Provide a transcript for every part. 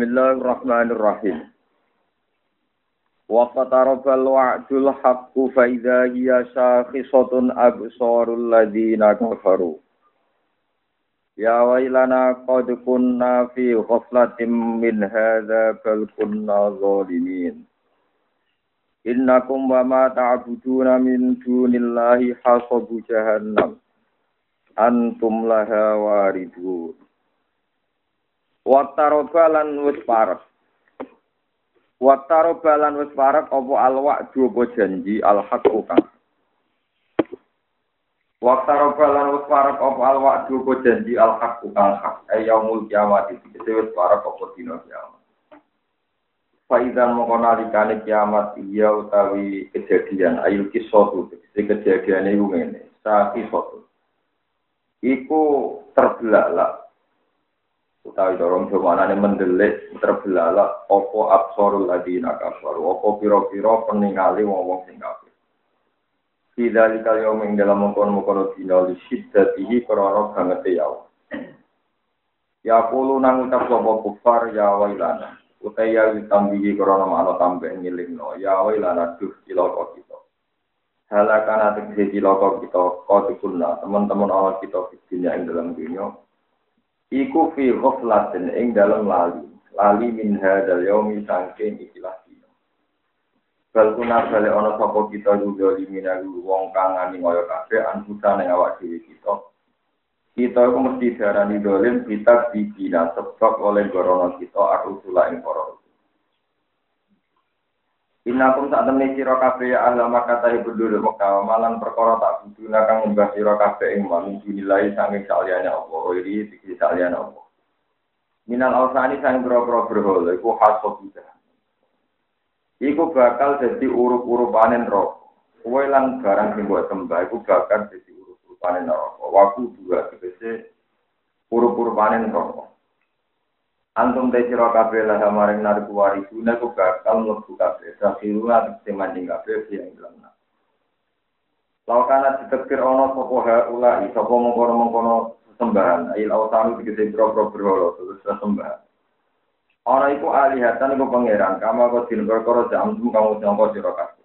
Bismillahirrahmanirrahim. Wa qatarabal wa'dul haqqu fa idza hiya shakhisatun absarul ladzina kafaru. Ya wailana qad kunna fi ghaflatin min hadza bal kunna zalimin. Innakum wa ma ta'buduna min dunillahi hasabu jahannam. Antum laha waridun. Wataroba lan wis parek. Wataroba lan wis parek apa alwak apa janji alhaq kang. Wataroba lan wis parek apa alwak apa janji alhaq kang hak ayaumul kiamat iki wis parek apa dina kiamat. Faidan mongko nalikane kiamat iya utawi kejadian ayu kisotu kejadian iku ngene. Sa kisotu. Iku terbelalak utawi dorong jamanane mendelik terbelalak opo absorul ladina kafaru? Opo piro-piro peningali wong-wong sing kafir? Tidak dikali yang dalam mengkono-mengkono dina li syiddatihi kororo bangete ya Ya pulu nang ucap sopo kufar ya wailana. Utai ya ditambihi korona mano tambah no Ya wailana duh ciloko kita. Halakan atik ciloko kita Kau teman-teman Allah kita Dunia yang dalam dunia iku fi ghaflatin ing dalam lali. Lali min hadzal yaumi sangking ikilah dina. Bal kuna bale ana sapa kita juga liminalu wong kang ngani kaya kabeh anfusane awak dhewe kita. Kita mesti darani dolim kita dibina sebab oleh gorono kita arusula ing para Inakum saat temen sira kabeh ya ahla Makkah tahi berdua Mekah. Malan perkara tak butuh kang mbah sira kabeh ing man dinilai sange saliyane apa? Iri iki saliyane apa? Minal ausani sang boro-boro berhala. Iku hasab Iku bakal jadi urup-urupane neraka. Kowe lan barang sing mbok sembah iku bakal jadi urup-urupane neraka. Waku dua tegese urup-urupane neraka Antum te sira kabeh lah maring narku warisuna ku bakal mlebu kabeh. Sakiruha tegese manjing kabeh yang dalam Laukana ditekir ono sopo haula sopo mengkono mengkono sembahan. Ail autanu tegese bro-bro berhala terus sembahan. Ono iku alihatan iku pangeran. Kama kau din perkara jamtum kamu nyangka sira kabeh.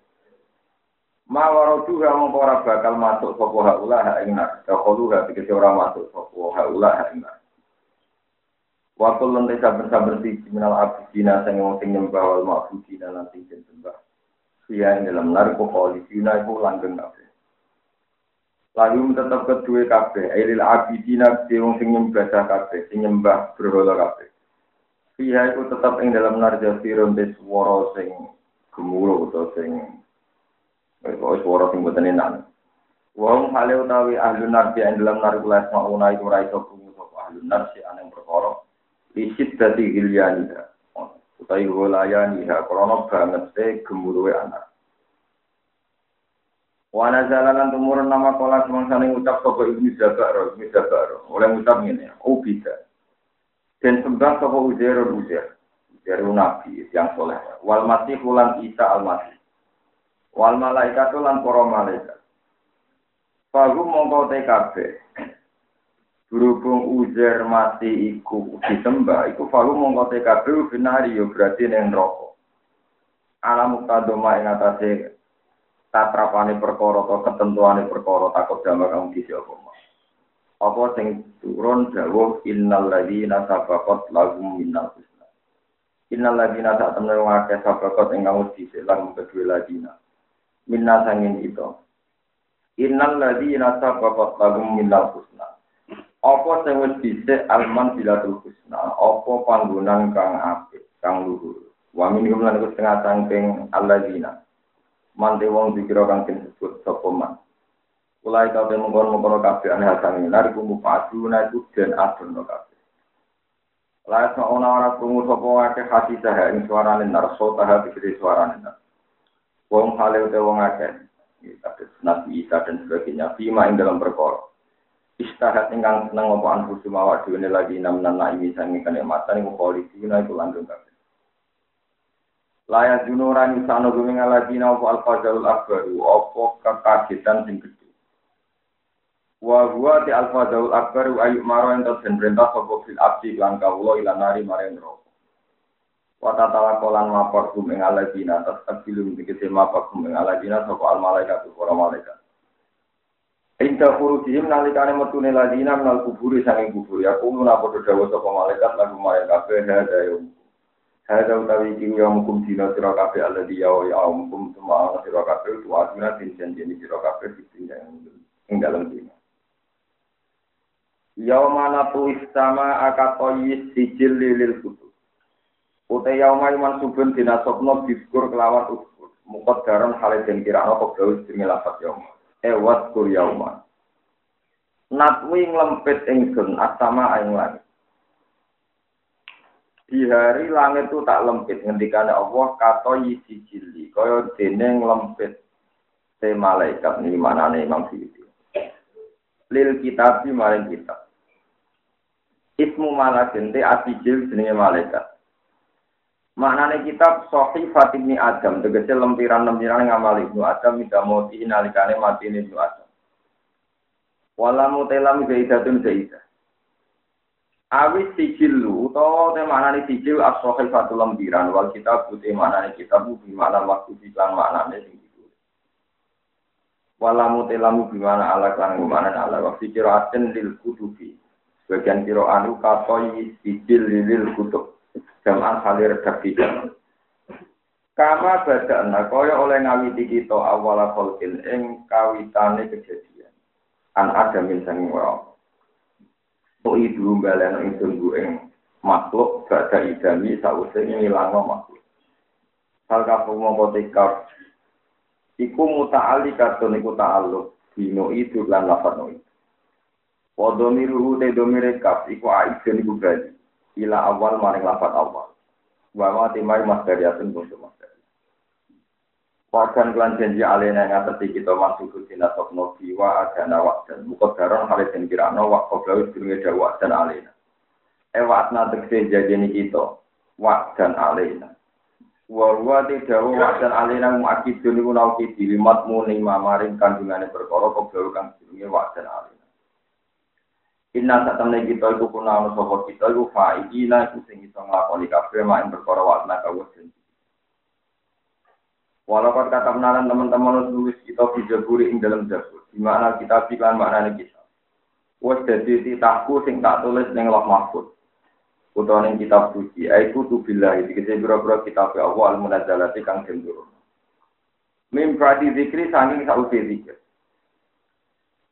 Ma warodu mongko ora bakal masuk sopo haula ha ing nar. Dakhaluha tegese ora masuk sopo haula ha Waktu lantai sabar-sabar di minal abidina sang wong sing nyembah wal ma'budina lan sing sembah. Sia ing dalam narko polisina iku langgeng kabeh. Lalu tetap kedua kabeh, ailil abidina di wong sing nyembah kabeh, sing nyembah berhala kabeh. Sia iku tetap ing dalam narja sirun des swara sing gemuruh utawa sing Kok suara sing boten enak. Wong hale utawi ahli narbi ing dalam narko las mauna iku ra iso krungu sapa ahli narbi aneng perkara Isit dadi hilyaniha. Utai hulayaniha. Krono banget se gemuruwe anak. Wana jalanan tumurun nama kola semangsane ngucap sopo ibnu Jabaro, ibnu Jabaro. Oleh ngucap ini, oh bisa. Dan sembah sopo ujair ujair. Ujair nabi yang soleh. Wal masih ulan isa al masih. Wal malaikat ulan poro malaikat. Fagu mongkau TKB. Berhubung ujar mati iku disembah iku falu mongko TKP binari yo berarti ning neraka alam muktadoma ing atase tatrapane perkara atau ketentuane perkara takut damai kamu di apa apa sing turun dawuh innal ladzina sabaqat lahum minnal husna. Innal ladzina sak temne akeh sabaqat ing kamu dhisik lan kedue ladina. Minna sangin kita innal ladzina sabaqat lahum minnal husna Apa sing wis dhisik alman bilatul husna, apa panggonan kang apik, kang luhur. Wa min kumlan iku setengah sangking alladzina. Mante wong dikira kang disebut sapa man. Ulai kau temu mengkono kabeh ane hasan nar ku mupadu na iku den adono kabeh. Lain ona ora krungu sapa akeh hati sah ing suarane nar sota hati kiri suarane. Wong hale utawa wong akeh. Nabi Isa dan sebagainya. Bima ing dalam perkara. Istahat ingkang seneng apa anfusu mawak dhewe lagi nam nana ini sangi kenikmatan iku polisi itu langgeng kabeh. Layak junuran isano guming lagi na apa alfazalul akbaru apa kekagetan sing gede wa huwa ti alfazalul akbaru ayu maro ento den perintah sapa fil abdi lan kawula ilanari maring neraka. Wata tala kolan mapor ing aladina tas abilum dikete mapor kum ing aladina sapa al malaikat para malaikat. Inta furujihim nalikane metune ladina menal kuburi sanging kubur ya kulo napa dawa sapa malaikat lagu malaikat kabeh hada yo. Hada utawi iki yo mukum dina sira kabeh alladhi ya ya mukum semua sira kabeh tuwa tin janji sira kabeh ing dalem dina. Yauma natu istama akatoyis sijil lilil kutub. Ute yauma iman subun dinasokno biskur kelawan uskur. Mukot daron hale den kirano keblau jenenge lafat yauma. Ewat kur yauma. Natwi nglempit ingsun astama ing langit. Di hari langit itu tak lempit ngendikane Allah kato yisi jili kaya dene nglempit te malaikat ni manane Imam Suyuti. Lil kitab maring kitab. Ismu malakin te asijil jenenge malaikat. Maknane kitab Sahih Fatimi Adam, tegese lempiran-lempiran ngamal Ibnu Adam ida mati nalikane mati Ibnu Adam. Walamu telam zaidatun zaidah. Awis sijilu utawa te maknane sijil as-sahih fatul lempiran wal kitab putih maknane kitab bi makna waktu lan maknane sing itu. Walamu telamu bimana ala kan mana ala wa fikiratin lil kutubi. Bagian kiro anu katoi sijil lilil kutub. Jaman halir redaksi Kama badana kaya oleh ngawiti kita awala kholkin ing kawitane kejadian. An ada min sanging wa. To idu baleno ingsun ku ing makhluk badha idami sause ngilangno makhluk. Hal kafu mongko tikar iku muta'ali katun iku ta'aluk dino itu lan lafad no itu. Wadomiruhu te domire kaf iku aidun iku bali. Ila awal maring lafat awal. Wa ma timai masdariatun buntu masdari. Wakan kelan janji alena yang atas kita masuk ke tina sopno kiwa agana dan Muka daron halis yang kirano wak koblawi sedurungi dawa dan alena. Ewatna tegese jajeni kita. Wak dan alena. Wa tidak wak dan alena muakidun iku nauki dilimat muni mamaring kandungannya perkara koblawi kang sedurungi wak dan alena. Inna saat temen kita iku kuna ono sopo kita iku fa'idina iku sing iso nglakoni kabeh main perkara wakna kawusin. Walaupun kata menalan teman-teman nulis kita video buri ing dalam jabur, di mana kita pikirkan maknanya kita. Wes jadi titahku sing tak tulis ning loh mahfud. Utawa ning kitab suci, aiku tu billahi dikese biro-biro kitab Allah al-munazzalati kang gendurun. Mim prati zikri sanging sausi zikir.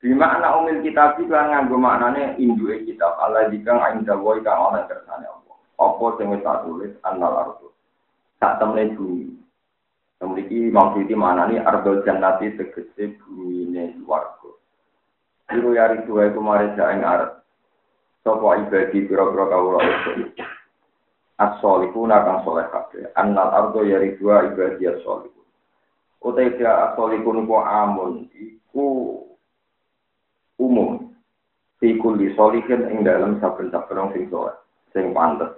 Bima anak umil kitab kan nganggo maknane induke kitab Allah jika ainda woi kang ana kersane Allah. Apa sing wis tulis annal ardu. Sak temne bumi. Memiliki maksudnya mana nih arbel jannati tegese bumi ini warga. Iku yari dua itu mari jaeng arep. Sopo ibadi pira-pira kawula itu. As-solihuna kang soleh kabeh. Annal ardo yari dua ibadi as-solihun. Utai dia as-solihun ku amun. Iku fi kulli solihin ing dalam saben-saben sing soleh sing pantes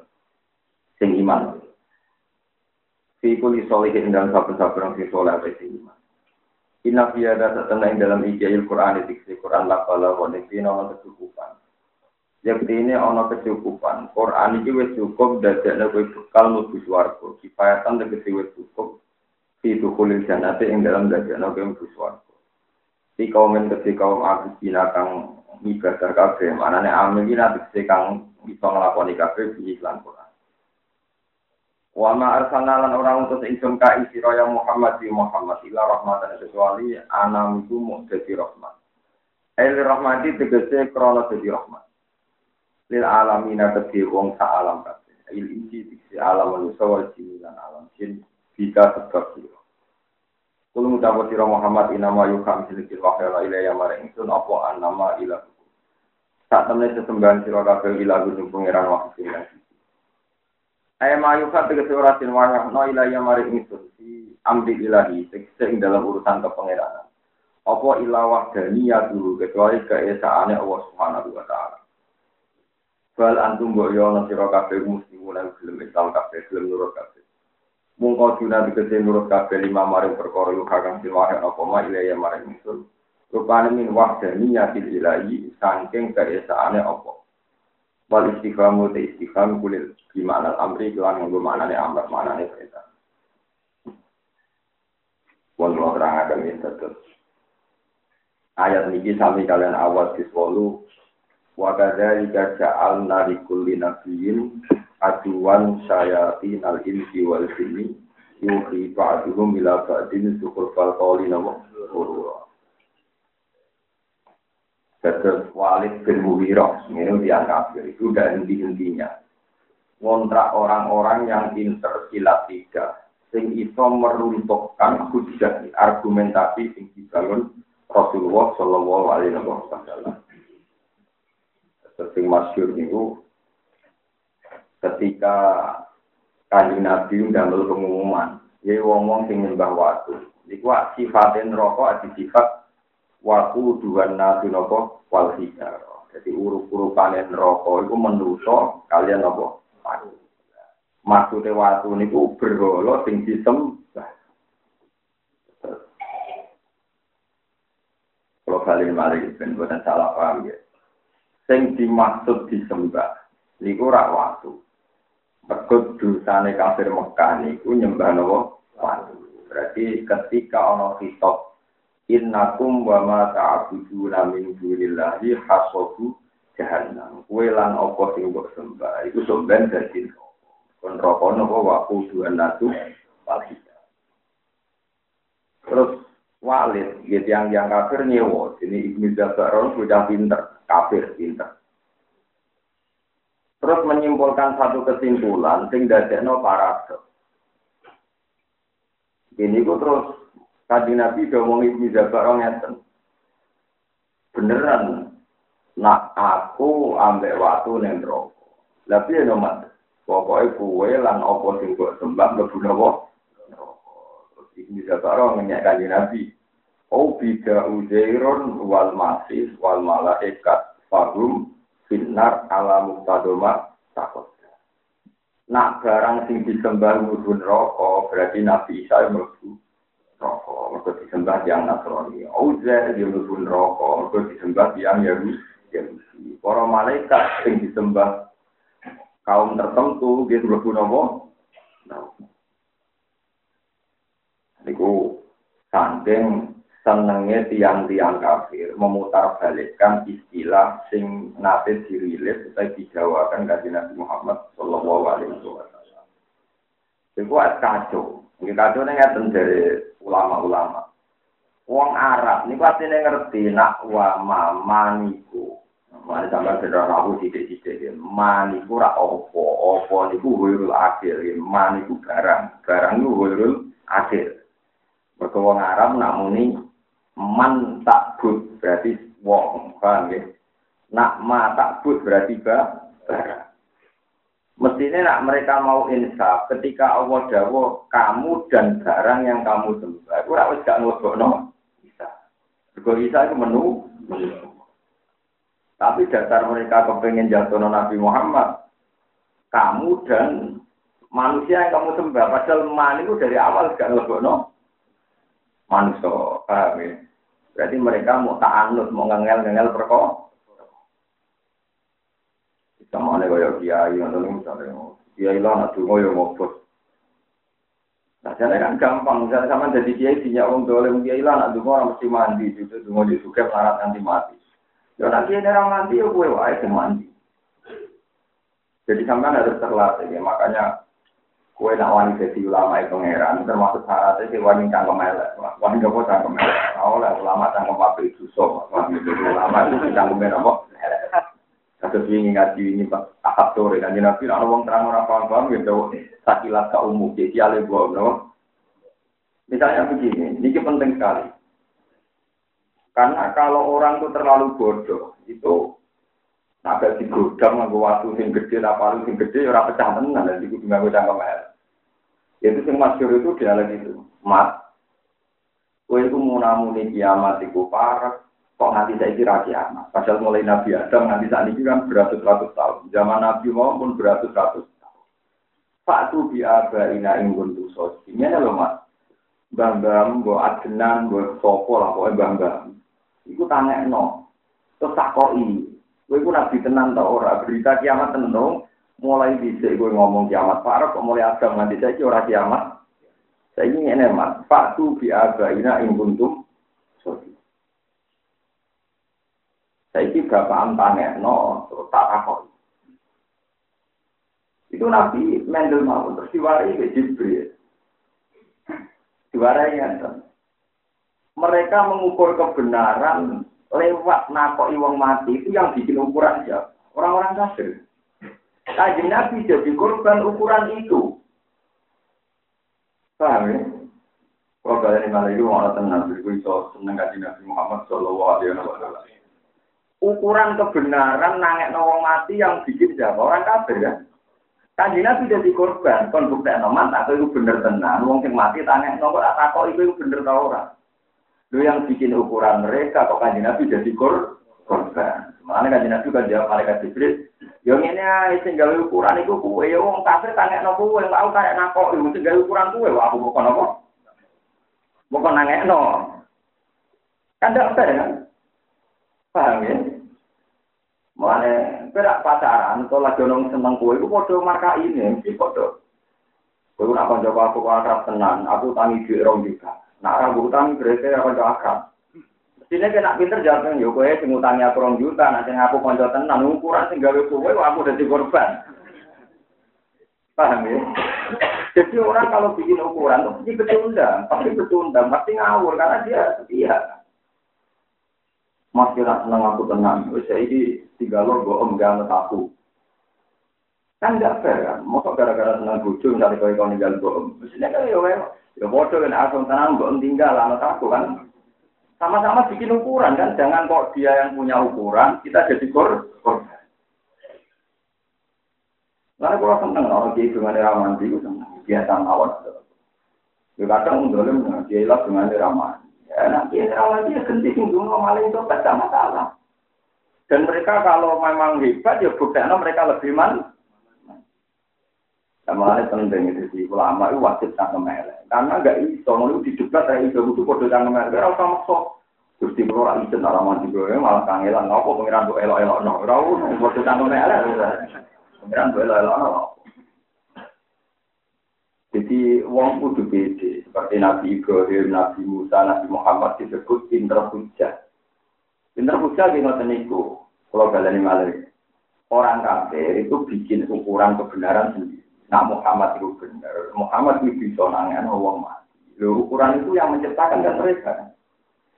sing iman fi kulli solihin ing dalam saben-saben sing soleh apa sing iman Inna fi ada satana ing dalam ijazil Quran diksi Quran la bala wa nekina ana kecukupan. Yakti ini ana kecukupan. Quran iki wis cukup dadekne kowe bekal mlebu swarga. Kifayatan tegese wis cukup fi dukhulil jannati ing dalam dadekne kowe mlebu swarga. Di kaum kecil kaum aku kang ibadah kafe, mana nih amil kina kecil kang bisa ngelakoni kafe di iklan Quran. Wa ma arsalna orang untuk ingsun ka isi raya Muhammad di Muhammad ila rahmatan kecuali anam itu mau jadi rahmat. El rahmati tegese krono jadi rahmat. Lil alamina kedhi wong sa alam kabeh. Il inci diksi alam manusia wal jin alam jin bisa sebab Kulo ngucap sira Muhammad inama yukam silikil wahya la ilaya maring ingsun apa anama ilah. Sak temne sesembahan sira kabeh ilah gunung pangeran waktu sing Ayam ayu kan tegese ora sin wahya no ilaya maring ingsun si amri ilahi tegese ing dalam urusan kepangeranan. Apa ilah wahdaniyah dulu kecuali keesaane Allah Subhanahu wa taala. Bal antum mbok yo ana sira kabeh muslimun lan gelem Islam kabeh gelem nurut kabeh. Mungko dina dikete nurut kabeh lima maring perkara yu kakang silwahe apa ma ilaya maring ingsun rupane min wahdani yatil ilahi saking keesaane apa Wal istiqamu te istiqam kulil gimana amri kelan nganggo maknane amr maknane perintah. Lo terang akan terus. Ayat niki sami kalian awal diswolu wa kadzalika ja'alna likulli nabiyyin aduwan syayatin al-insi wal jinni yuhi ba'duhum ila ba'din sukurfal qawli nama Terus Walid bin Mughirah, ini yang kafir, itu udah henti-hentinya. Ngontrak orang-orang yang pinter silat tiga, sing iso meruntuhkan hujah argumentasi sing dibangun Rasulullah Shallallahu Alaihi Wasallam. Sing masyur itu ketika kanjeng Nabi ndamel pengumuman, ya wong-wong sing nyembah watu. Iku sifatin rokok adi sifat waku dua nabi nopo wal hijar. Jadi urup-urupan rokok itu menuso kalian nopo watu. Maksudnya watu niku bergolo sing disembah. Kalau kalian mari ben buatan salah paham ya. Sing dimaksud disembah niku rak watu. Mergo dosane kafir Mekah niku nyembah nopo? Watu. Berarti ketika ono kitab innakum wa ma ta'buduna min dunillahi hasabu jahannam. Kuwe lan apa sing mbok sembah? Iku somben dadi kon roko napa wa kuduan natu terus Walid, gitu yang yang kafir nyewo, ini Ibnu Jabaron sudah pinter, kafir pinter. Terus menyimpulkan satu kesimpulan, sing dadekno paradok. Ini ku terus Tadi Nabi ngomong Ibnu Jabar ngeten. Beneran, nak aku ambek waktu neng rokok. Tapi ya nomad, pokoknya kue lan opo sing kok sembah lebu nopo. Terus Ibnu Jabar ngenyek kanji Nabi. Oh bida uzairun wal masis wal malaikat fahum finar ala muktadoma takut. Nak barang sing disembah mudun rokok berarti Nabi Isa mlebu rokok, mereka disembah yang Nasrani. Uzair dia mlebu rokok, mereka disembah yang Yahudi. Para malaikat yang disembah kaum tertentu dia mlebu nopo? Niku sandeng senengnya tiang-tiang kafir memutar balikkan istilah sing nate dirilis atau dijawakan dari Nabi Muhammad Shallallahu Alaihi Wasallam. Itu kacau. Ini kacau ini dari ulama-ulama. Wong Arab ini pasti ngerti nak wa maniku. Mane sampai sudah rahu sidik-sidik. Maniku ra opo, opo niku wirul akhir, maniku barang, barang niku wirul akhir. Mereka wong Arab namuni man takbut berarti wong, paham ya? Nak ma takbut berarti barang. Mestinya nak mereka mau insaf ketika Allah dawo kamu dan barang yang kamu sembah. Aku rawat gak no bisa. Juga bisa itu menu. Tapi dasar mereka kepengen jatuh Nabi Muhammad. Kamu dan manusia yang kamu sembah. Padahal man itu dari awal gak no manusia. Paham ya? Berarti mereka mau ta'anut, mau ngengel-ngengel perkara. Sama ada kaya kiai, yang misalnya, kiai lah nak dungo ya ngobos. Nah, jadi kan gampang, misalnya sama jadi kiai, punya orang dolem kiai lah dungo orang mesti mandi, juga dungo di suka syarat nanti mati. Ya nanti ini orang mandi, ya gue wae mandi. Jadi sampai harus terlatih, ya makanya kue nak wani jadi ulama itu ngeran, termasuk syaratnya si wani cangkem elek, wani gak mau cangkem elek. Oleh ulama cangkem pabrik susuk, wani jadi ulama itu cangkem elek. Kasus ini ngaji ini pak akad sore kan nabi kalau wong terang orang paham paham gitu sakilat ke umum jadi ale gua no. Misalnya begini, ini penting sekali. Karena kalau orang itu terlalu bodoh, itu agak digodam nganggo waktu sing gede, apa sing gede, orang pecah tenan, dan itu nganggo cangkem Itu sing masyur itu dia lagi itu, mat. Kue itu mau namuni kiamat itu parah, Kok nanti saya kira kiamat. Padahal mulai Nabi Adam nanti saat ini kan beratus-ratus tahun. Zaman Nabi maupun beratus-ratus tahun. Pak tu biaba ina ingun tu sosi. Ini loh mas. Bambam, mbak adenan, mbak sopo lah pokoknya bambam. Iku tanya. Terus takoi. Kowe ku nabi tenan ta ora? Berita kiamat tenan mulai dhisik kowe ngomong kiamat parah kok mulai agam nganti saiki ora kiamat. Saiki ngene Mas, Pak tu bi abaina ing kuntum sodi. Saiki bapak no terus tak takon. Itu Nabi Mendel mau terus diwarai ke Jibril. Diwarai ya. Mereka mengukur kebenaran lewat nakok iwang mati itu yang bikin ukuran siapa? Orang-orang kafir. Kajian Nabi jadi korban ukuran itu. Paham ya? Kalau kalian malah itu malah tenang, beriku iso seneng kajian Nabi Muhammad Shallallahu Alaihi Wasallam. Ukuran kebenaran nangek nawang mati yang bikin siapa? Orang kafir kan? Kanji Nabi jadi korban, kon bukti atau itu bener tenang, wong sing mati tanya, tak kok itu bener tau ora. Lu yang bikin ukuran mereka, kok kanji Nabi jadi kor korban. Makanya kanji Nabi kan jawab malaikat Jibril, yang ini aja sing gawe ukuran itu kue, ya wong kafir tanya nopo kue, mau kayak nako, itu sing gawe ukuran kue, wah aku bukan nopo. Bukan nangek no. Kan tidak fair kan? Paham ya? Mulane perak pacaran kalau lagi nong seneng kue itu podo marka ini, mesti podo. Kue nak kanca aku akrab tenan, aku tangi duit rong juga. Nak ra utang berarti aku kanca akrab. Mestine kena pinter jawab yo kowe sing utangi aku rong juta, nak sing aku kanca tenan ukuran sing gawe kowe aku dadi korban. Paham ya? Jadi orang kalau bikin ukuran itu pasti betunda, pasti betunda, pasti ngawur karena dia setia. Mas kira seneng aku tenang, saya ini tiga lo gue om gak aku. Kan gak fair kan, masa gara-gara seneng bojo misalnya kau kau ninggal om. Mestinya kan ya ya bodoh kan aku tenang om tinggal anak aku kan. Sama-sama bikin ukuran kan, jangan kok dia yang punya ukuran, kita jadi kor korban. Lalu kalau seneng, kalau dia dengan ramadhan itu seneng, biasa mawon. Ya kadang dolim, dia ilah dengan ramadhan. Ya, nanti lagi ya ganti singgung maling itu tidak masalah. Dan mereka kalau memang hebat ya buktinya mereka lebih man. Sama ini penting itu sih ulama itu wajib tak melek. Karena nggak iso mau di debat kayak itu itu bodoh tak melek. Kalau sama sok Gusti kula ra isin ora mandi gue malah kangelan ngopo pengiran kok elok-elok no. Ora bodoh tak melek. Pengiran kok elok-elok no. Jadi wong kudu beda. Seperti Nabi Ibrahim, Nabi Musa, Nabi Muhammad disebut pinter hujah. Pinter hujah di ngoten niku. Kalau kalian malah orang kafir itu bikin ukuran kebenaran sendiri. Nah Muhammad itu benar. Muhammad itu bisa nangan wong mati. Lalu ukuran itu yang menciptakan kan mereka.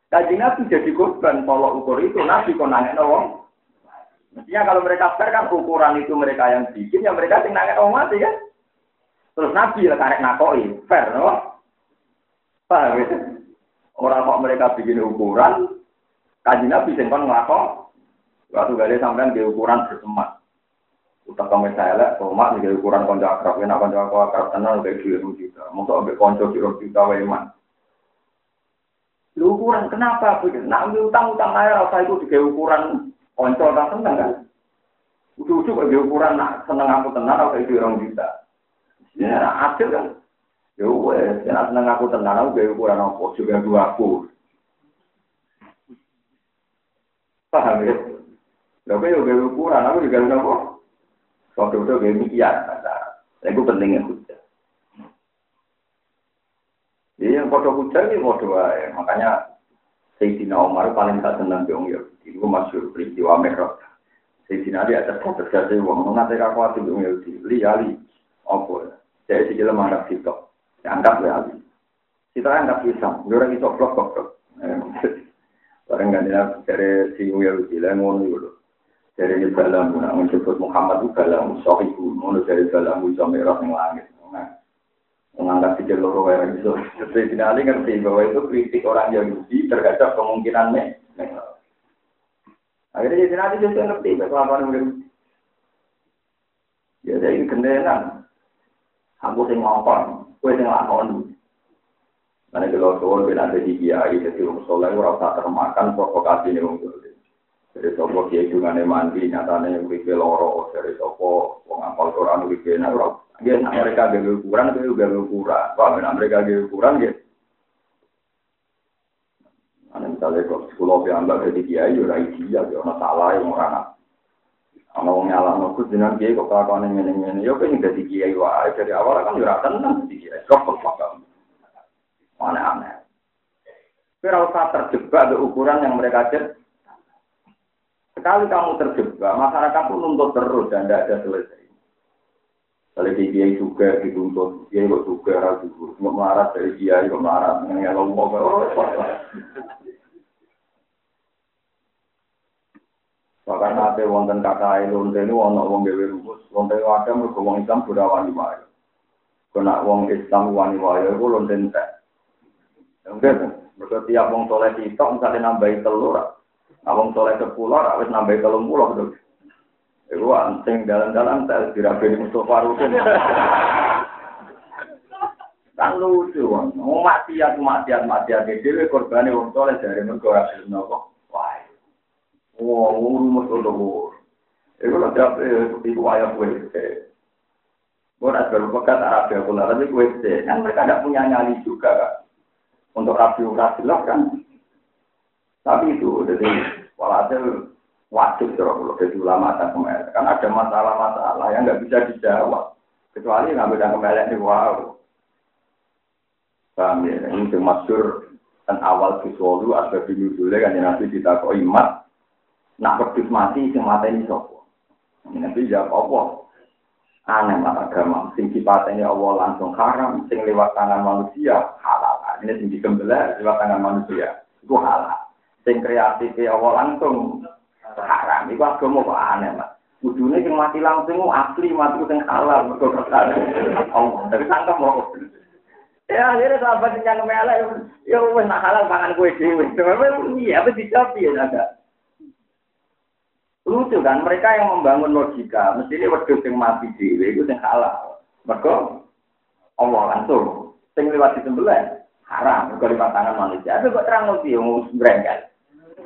Kaji Nabi jadi korban kalau ukur itu Nabi kok nangan wong. Mestinya kalau mereka fair kan ukuran itu mereka yang bikin, ya mereka yang nangan wong mati kan. Terus Nabi lah karek nakoi, fair, no? Paham ya? Orang kok mereka bikin ukuran, kaji Nabi singkon ngelakok, waktu gale sampean di ukuran bersemat. Utang kami saya lah, tomat di ukuran konco akrab, ya nak konco akrab tenang udah dua juta, mau ambil konco kiro juta weman. Lu ukuran kenapa? Nak ambil utang utang air rasa itu di ukuran konco tak seneng kan? Ujuk-ujuk di ukuran nak seneng aku tenang, aku itu orang juta. Ya, adil kan. Ya wes, ya seneng aku tenang, aku gaya ukuran apa, juga dua aku. Paham ya? Ya gaya ukuran, aku juga apa? Waktu itu gaya mikian, kata. Itu pentingnya hujah. Jadi yang foto hujah ini foto ya. Makanya Sayyidina Umar paling tak senang dong ya. Itu masyur peristiwa merah. Sayyidina dia atas terjadi uang mengatakan aku hati dong ya. Li ali. Apa ya? Saya sih jelas menganggap situ. Anggap ya Ali. Kita anggap. Dia orang itu blok blok blok. Orang kan dari si Uyal Ujilan ngono dulu. Dari ini balam, nak menyebut Muhammad itu balam, sohibu, ngono dari balam bisa merah yang langit. Menganggap pikir loro orang itu. Jadi Ali ngerti bahwa itu kritik orang Yahudi terhadap kemungkinan merah. Akhirnya jadi nanti juga ngerti kelakuan Yahudi. Ya jadi kendaraan. Aku sing ngongkon, kue sing lakon. Karena kalau suwon ben ada di kiai, jadi orang soleh ora usah termakan provokasi nih wong Dari sopo kiai juga mandi, nyatanya uripe loro, dari sopo wong apal uripe nah ora. Dia mereka gawe ukuran, gawe gawe ukuran. Nak mereka gawe ukuran gitu. Ana misalnya kok sekolah piambak jadi kiai, ora ideal, ya salah yang orang Ana wong nyalahno Gus jenengan kiai kok kelakuane ngene-ngene. Ya pengen dadi kiai wae dari awal kan ya ora tenang dadi kiai. Kok kok Aneh-aneh. Kira usah terjebak ke ukuran yang mereka cek. Sekali kamu terjebak, masyarakat pun nuntut terus dan tidak ada selesai. Kalau di kiai juga dituntut, kiai kok juga ragu, nggak marah dari kiai kok marah, nggak ngomong, Bahkan nanti wonten kata lonte ini wono wong gawe rumus, lonte ada mergo wong Islam sudah wani wae. Kena wong Islam wani wae iku lonte entek. Enggak, mergo tiap wong soleh sitok misalnya nambahi telur, wong soleh sepuluh, wis nambahi telung puluh tuh. Iku anting dalan-dalan tel dirabi Mustafa Rukin. Kan lucu, wong maksiat maksiat maksiat dhewe korbane wong soleh dari mergo ora gelem nopo. Wah, rumus untuk Itu lah tiap itu ayam kue. Gue nak berpekat Arab ya tapi kue kan mereka tidak punya nyali juga. Untuk rapi lah kan. Tapi itu, jadi walhasil wajib kalau jadi ulama dan kemelek. Kan ada masalah-masalah yang nggak bisa dijawab. Kecuali nggak bisa kemelek nih, wow. Paham ya? Ini termasuk dan awal visual ada di judulnya kan nanti ditakoi imat Nak pedus mati sing mateni sapa? Nabi jawab apa? Aneh lah agama. Sing sifatnya Allah langsung haram, sing lewat tangan manusia halal. Ini sing dikembelah lewat tangan manusia. Itu halal. Sing kreatif Allah langsung haram. Itu agama kok aneh lah. Kudune sing mati langsung asli mati sing halal mergo kersane. Allah. Tapi sangka mau. Ya akhirnya sahabat yang melek, ya wes nak halal pangan kue dewi. Iya, apa dijawab ya ada. Lucu kan, mereka yang membangun logika, mesti ini wedhus yang mati dhewe itu yang halal. Mereka Allah langsung sing lewat disembelih haram, mergo lewat tangan manusia. Tapi kok terang mesti yang brengkel.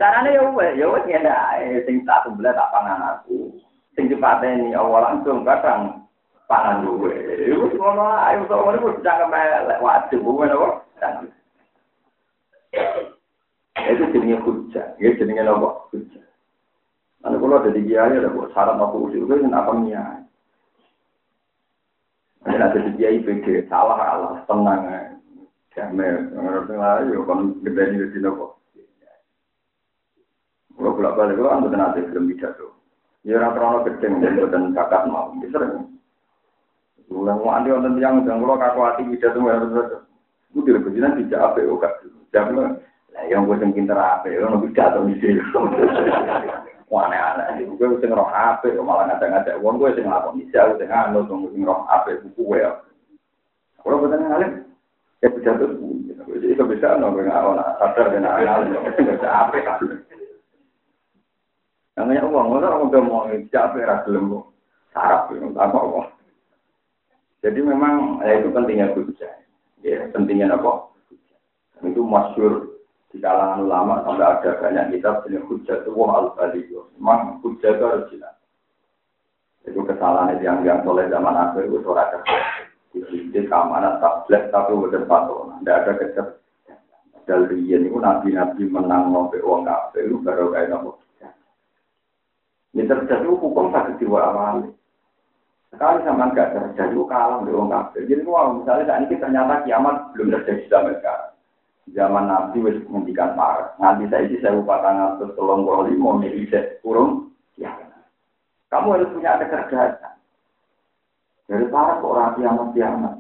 Caranya ya wes, ya wes ngene ae sing tak sembelih tak pangan aku. Sing dipateni Allah langsung kadang pangan gue. Iku ngono ae iso ngono wis jangan melek wajib gue napa? Itu jenenge hujah, ya jenenge napa? Hujah. Lalu kalau ada di kiai ada buat syarat aku usul itu apa niat. Ada di kiai PD salah Allah tenang damai ngerti lah yo kan gede di sini kok. Kalau bolak balik kalau anda nanti belum bisa tuh. Ya orang terlalu gede dan kakak mau bisa. Ulang mau andi orang yang udah kalau kakak hati bisa tuh harus. Gue tidak berjalan tidak apa ya kak. Jangan lah yang gue pinter apa ya, orang bisa tuh di sini. Wah aneh-aneh. Gue sing roh HP, malah ngajak-ngajak uang gue sing lapor bisa, sing anu, sing roh HP buku gue ya. Kalau betul ngalim, ya bisa tuh. Jadi bisa no, gue nggak orang sadar dan ngalim, bisa HP kan. Namanya uang, orang udah mau capek rasa lembu, sarap, apa uang. Jadi memang ya itu pentingnya kerja, ya pentingnya apa? Itu masyur di kalangan ulama sampai ada banyak kitab jenis hujat itu wah al itu memang hujat itu harus jelas. Itu kesalahan yang yang soleh zaman akhir itu suara di sini keamanan tablet tapi udah patron tidak ada kecep dari itu nabi-nabi menang ngopi uang kafe itu baru kayak nopo ini terjadi hukum sakit jiwa awal sekali sama enggak terjadi kalah di uang kafe jadi wow misalnya saat ini ternyata kiamat belum terjadi sampai sekarang zaman Nabi wis ngendikan parah. Nanti saya isi saya lupa tanggal terus tolong boli mau milih kurung. Ya, kamu harus punya kecerdasan. Dari para orang kiamat kiamat.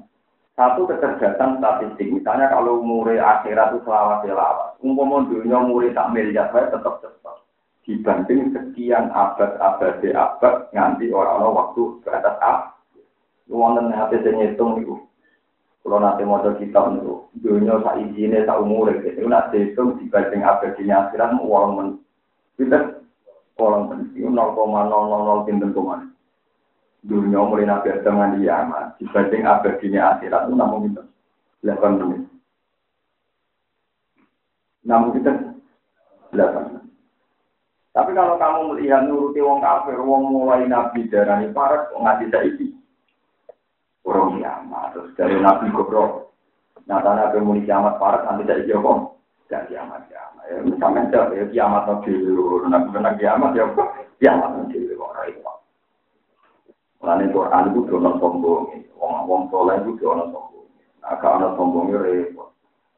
Satu kecerdasan statistik. Misalnya kalau umur akhirat itu selawat selawat. Umpama dunia umur tak miliar saya tetap cepat. Dibanding sekian abad-abad abad nganti orang-orang waktu ke atas A. Wonten hati saya ngitung itu kalau nanti mau kitab itu, dunia sak izine sak umur gitu. Nanti itu dibanding abadinya akhirat mau uang men. Kita. Itu nol nol nol pinten koma. Dunia mulai nabi Adam di Yaman dibanding abadinya akhirat itu namun kita delapan menit. Namun kita delapan menit. Tapi kalau kamu melihat nuruti wong kafir, wong mulai nabi darani parat, ngaji saiki Orang kiamat. Terus dari Nabi Gobro. Nyata Nabi muni kiamat parah nanti dari Joko. Dan kiamat kiamat. Ya, misalnya ya kiamat nabi dulu. Nabi benar kiamat ya kiamat nabi dulu. Orang itu. Mulane Quran itu dono sombong. Wong wong soleh itu dono sombong. Nah, kalau sombongnya repot.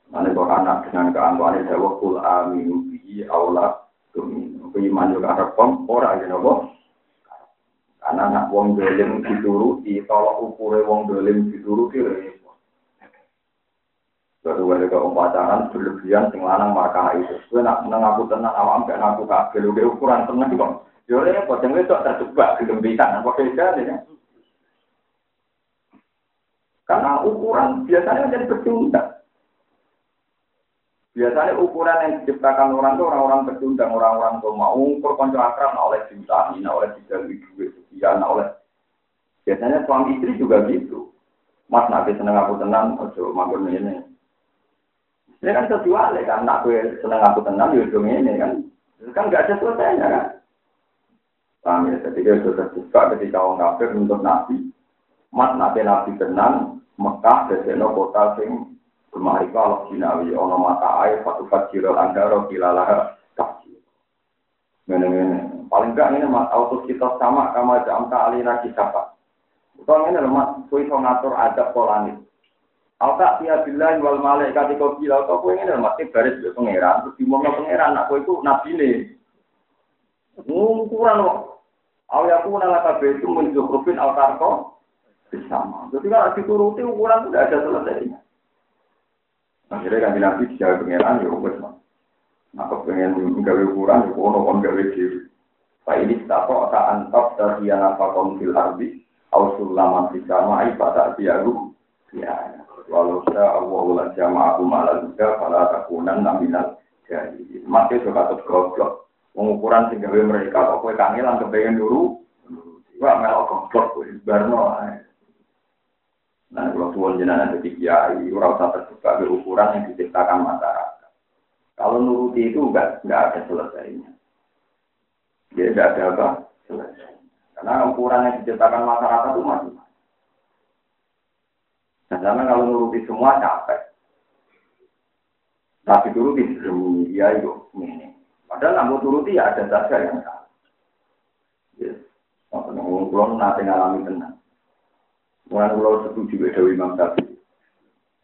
Mulane Quran dengan keangkuhan dawa kul aminu bihi aula tumin. Iman juga repom ora ya nopo. Karena anak wong dolim dituruti, tolak ukure wong dolim dituruti repot. Baru ada ke pacaran berlebihan sing lanang markah itu. Gue nak menang aku tenang awam gak ngaku kabel. Gue ukuran tenang kok. Yo repot, yang itu terjebak kegembitan, apa beda ya? Karena ukuran biasanya menjadi pecundang. Biasanya ukuran yang diciptakan orang itu orang-orang pecundang, orang-orang tuh mau konco akrab, nah oleh cinta, nah oleh dijalui duit, sekian, nah oleh biasanya suami istri juga gitu. Mas nanti seneng aku tenang, ojo mampir ini. Ini kan kejual kan, nak gue seneng aku tenang, ya ini kan. Kan nggak ada selesainya kan. Paham ya? Jadi sudah terbuka ketika orang kafir untuk nabi. Mas nabi nabi tenang, Mekah deseno kota sing bermarika Allah jinawi ono mata air satu fajiro andaro kilalah kasih. Ngene-ngene. Paling enggak ini mas auto kita sama kama jam alina kita Kalau ini kue iso ngatur adab polani. Alka tiya billahi wal malaikat kau bilang, kau kue ini lemah, baris di pangeran, terus dimongno pangeran, nak itu nabi nih. Ukuran kok. Aw yaku nala kabeh itu menzukrufin al karko bersama. Jadi kalau dituruti ukuran itu tidak ada selesainya. Akhirnya kan nabi dijawab pengeran ya wes mah. Nah pengen gawe ukuran ya kono kon gawe dhewe. Pak ini tato aka antap dari yang apa fil ardi au sulaman fi samai pada biaru ya walau sa Allah la jama'a malah juga pada takunan naminal jadi masih suka tetap goblok pengukuran sing gawe mereka kok kowe kangelan kepengen dulu wah melok goblok barno Nah, kalau tuan jenengan jadi kiai, ora usah ke ukuran yang diciptakan masyarakat. Kalau nuruti itu enggak enggak ada selesainya. Dia enggak ada apa selesai. Karena ukuran yang diciptakan masyarakat itu masih. Nah, karena kalau nuruti semua capek. Tapi turuti demi ya itu ini. Padahal namun turuti ya ada saja yang salah. Yes. Maksudnya, kalau nanti ngalami tenang. Mulai kalau setuju Dewi Imam Syafi'i.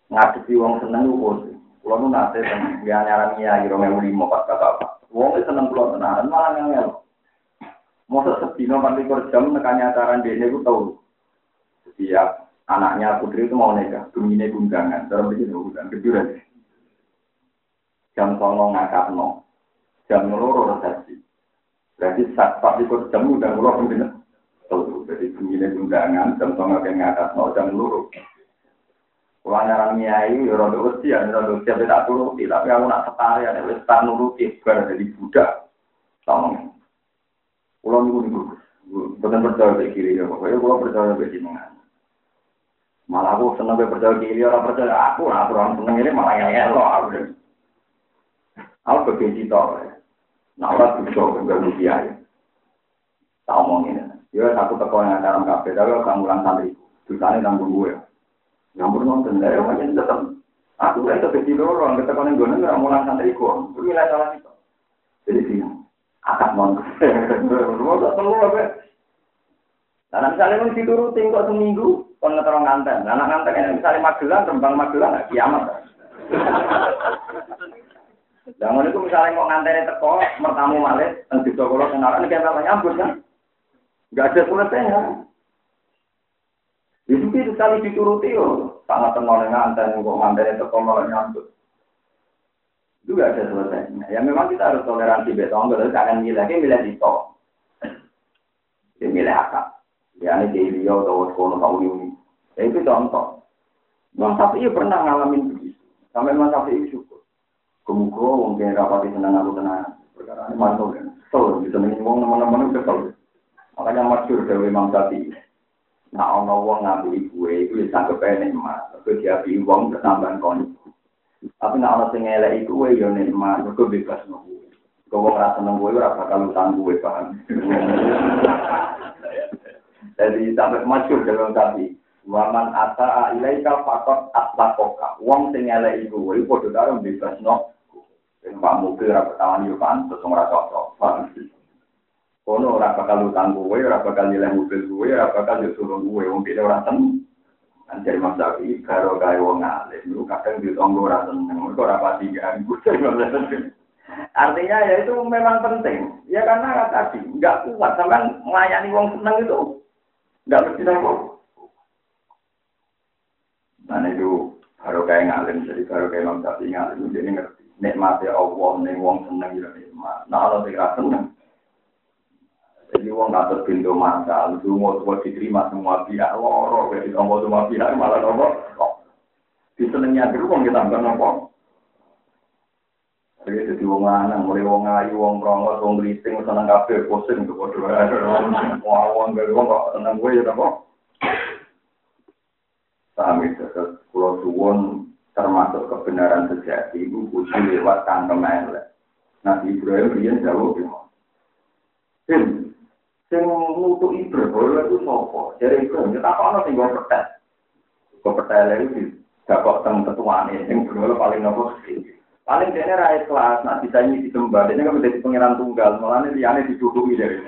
Ngadepi wong seneng pun. Kalau nu nanti dia nyaran ya kira mau lima pas kata apa. Wong seneng kalau tenang, malah ngel. Masa sedino nanti jam nekanya acara dia itu tahu. Setiap anaknya putri itu mau nikah, gemine undangan, dalam begini undangan kejuran. Jam songo ngangkat no, jam loro resepsi. Berarti saat pas ikut jam udah mulai pembina. Tuh, jadi begini undangan, jam songo kayak ngatas no jam loro. Kalau nyaran nyai, ya rada usia, ya rada usia tidak turuti, tapi aku nak setari, ada wis tak nuruti, bar dari budak. Tolong. Pulau niku niku, bukan percaya ke kiri ya, pokoknya pulau percaya ke jenengan. Malah aku seneng percaya kiri, orang percaya aku, aku orang seneng ini malah yang elo aku. Aku kebenci tau, nah orang bisa enggak rupiah ya. Tak omongin, ya aku teko yang dalam kafe, tapi aku ngulang santri, dosanya tanggung gue. Nyampur nonton, ya macam tetap. Aku kan kebenci loro, kita konen gue nggak ngulang santri gue, itu nilai salah itu. Jadi sih, akad nonton. Mau tak perlu apa? Nah, misalnya mau dituruti kok seminggu, kon ngeterong nganten. Nah, nganten ini misalnya Magelang, Rembang Magelang, nggak kiamat. Jangan itu misalnya mau nganten teko, mertamu malih, di Sokolo senaran, ini kayak nyambut kan? Nggak ada selesainya. Itu itu sekali dituruti, oh. sangat tenang nganten, kok nganten teko malah nyambut. Itu nggak ada selesainya. Ya memang kita harus toleransi betong, tapi jangan milih, milih di tol. Ya milih akak. Ya ini di Rio atau sekolah tahu ini. Ya itu contoh. Imam Syafi'i pernah ngalamin begitu. Sampai Imam Syafi'i syukur. Kemuka mungkin rapati senang aku tenang. Perkara ini kan. Kesel, bisa mengingat teman-teman itu kesel. Makanya masyur dari Imam Syafi'i. Nah, ana wong ngambuhi kuwe iku wis sanggep nikmat. Mergo diapi wong ketambahan koni. Tapi nek ana sing elek iku kuwe yo nikmat, mergo bebas kuwe. Kok wong ra seneng kuwe ora bakal utang kuwe paham. Jadi sampai masuk dalam tadi. Waman ata ilaika fakot atlakoka. Wong sing elek iku kuwe podo karo bebas nunggu. Sing pamuke ra ketawani yo pantes ora cocok. Paham. Kono ora bakal utang kowe, ora bakal nilai mobil kowe, ora bakal yo suruh kowe wong dene ora seneng. Kan Mas Sapi, karo kaya wong alim, lu kadang di tonggo ora seneng, mergo ora pati ganggu. Artinya ya itu memang penting. Ya karena tadi nggak kuat sampean melayani wong seneng itu nggak mesti nopo. Nah itu baru kayak ngalim, jadi baru kayak Imam Syafi'i ngalim, jadi ngerti. Nikmatnya Allah, nih wong seneng ya nikmat. Nah kalau tidak seneng, jadi wong nggak pintu masa, itu coba diterima semua pihak, loro, jadi tombol semua pihak malah nopo. Disenengnya dulu wong kita nggak nopo. Jadi jadi wong lanang, mulai wong ayu, wong prongos, wong geriting, seneng kafe, pusing tuh bodoh. Wong gak wong kok seneng gue ya apa? Paham itu, pulau suwon termasuk kebenaran sejati itu kudu lewat tangkem elek. Nabi Ibrahim dia jauh gitu. Sing mutu Ibrahim itu sopo. Jadi Ibrahim kita apa orang tinggal petet. Kau petet gak kok teng ketuaan ini, yang paling nopo Paling rakyat kelas, nah bisa ini disembah, dia kan menjadi pengiran tunggal, malah ini liane diduduki dari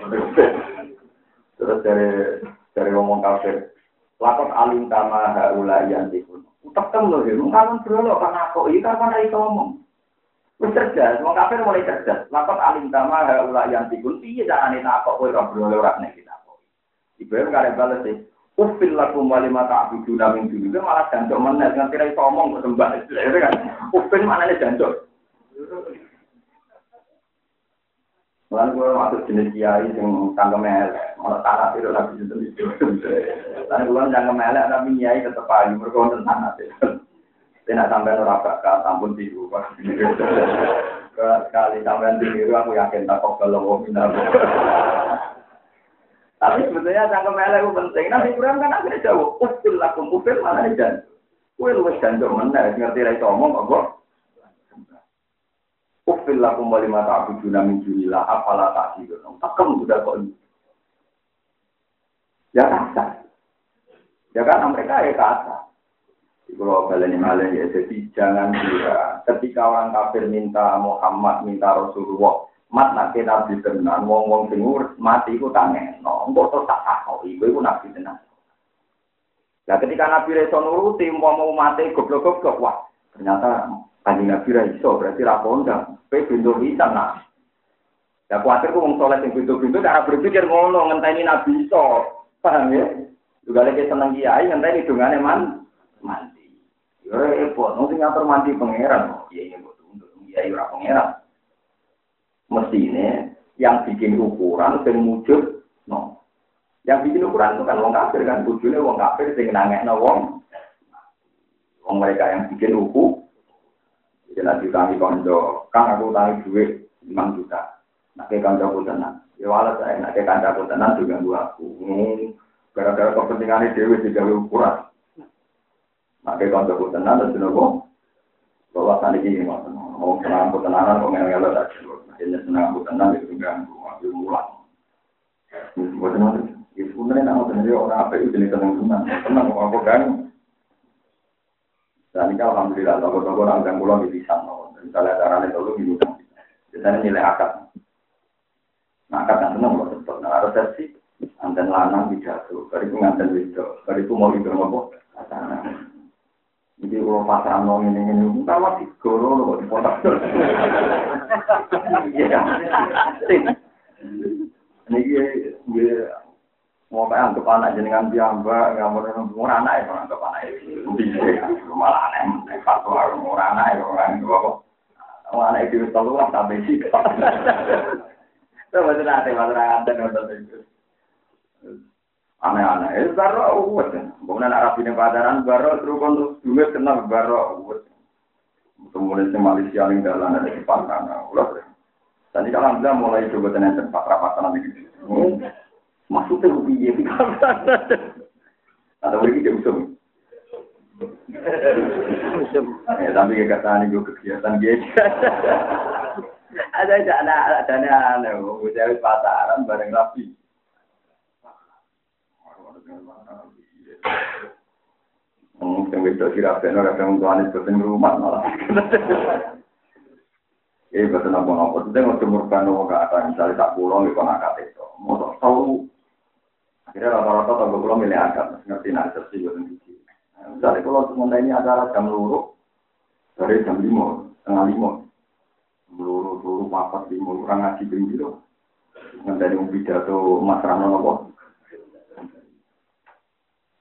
Terus dari dari ngomong kafir, lakot alim kama haula yang dikun. Tekem loh, ya, mungkin berolok karena kok ini kan mana itu ngomong. Wis cerdas, wong kafir mulai cerdas. Lakot alim kama haula yang dikun, jangan ini takok kowe ora berolok ora nek kita kok. Ibrahim kare balas sih. Ufil lakum walima ta'buduna min duni malah jancuk meneh nganti ra iso omong kok sembah. kan. Ufil maknane jancuk. Lalu gue masuk jenis kiai yang tangga melek, malah tanah itu lagi itu itu. Lalu gue tangga melek tapi kiai tetap ayu, mereka untuk tanah Tidak sampai orang tampun tiru, Sekali sampai tiru aku yakin tak kok kalau mau pindah. Tapi sebetulnya cangkem itu penting. Nabi Ibrahim kan akhirnya jauh. Ufil ufil mana nih jan. Kue lu jantung mana? Ngerti itu omong kok. Ufil lakum wali mata abu juna min junila apalah tak hidup. Takem sudah kok ini. Ya kata. Ya kan mereka ya kata. Kalau kalian malah ya jadi jangan kira ketika orang kafir minta Muhammad minta Rasulullah mat nak nabi tenan wong wong sing mati iku tangeno engko terus tak takoki iku iku nabi tenan. Nah ketika Nabi Reso nuruti mau mau mati goblok-goblok wah ternyata kanjeng Nabi Reso berarti rapondang pe pintu bisa nah Ya khawatir kok wong soleh sing pintu-pintu cara berpikir ngono ngenteni Nabi iso. Paham ya? Juga lagi seneng kiai ngenteni dongane man mandi yo repot mesti ngatur mandi pangeran iya iya betul kiai ora pangeran mestinya yang bikin ukuran dan wujud no. Yang bikin ukuran itu kan wong kafir kan wujudnya wong kafir sing nangekno wong wong mereka yang bikin uku jadi nanti kami konco kang aku tahu duit 5 juta nak ke kanca aku tenang ya walau saya nak ke kanca aku tenang juga gua aku gara-gara kepentingan dewi juga ukuran nak ke kanca aku tenang dan jenenge bahwa tadi ini mau tenang aku tenanan kok ngel-ngel aja Akhirnya senang aku tenang itu ganggu, aku mulang. Buat nanti, ya sebenarnya nama sendiri orang apa itu jenis tenang tenang, tenang kok aku ganggu. Dan ini alhamdulillah, toko-toko orang ganggu lagi di sana. Misalnya caranya dulu gitu kan. Biasanya nilai akad. Nah akad yang tenang loh, tetap. Nah resepsi, anten lanang tidak tuh, bariku nganten video, bariku mau itu ngomong. Jadi kalau pasang nong ini ini, kita masih goro kok dipotong. Iya, ini gue mau kayak anggap anak jenengan biamba, nggak mau murah anak ya, anggap anak itu malah aneh, fatwa murah anak ya, orang itu apa? Anak itu tahu lah sampai sih. Itu betul nanti masyarakat dan itu aneh-aneh. Eh, baro uwet. Kemudian Arab ini pacaran, baro terus untuk duit kenal baro uwet. Kemudian si Malaysia yang jalan ada di Pantana. Ulah, Tadi kalau anda mulai coba tenan tempat rapatan gitu. Maksudnya rupiah di Ada lagi dia usum. Ya, tapi kata ini gue kegiatan dia. Ada ada ada ada ada ada pacaran bareng rapi. Yang itu kira benar ada yang tuan itu rumah malah. Eh. Itu yang mau cemurkan nopo ke atas misalnya tak pulang di konak itu. mau tahu. Akhirnya rata-rata tangga pulau milih agak, ngerti nasib sih buat siji. Misalnya kalau sementara ini acara jam luru, dari jam lima, setengah lima, luru luru papat lima orang ngaji bing gitu. Nggak ada pidato Mas Rano nopo.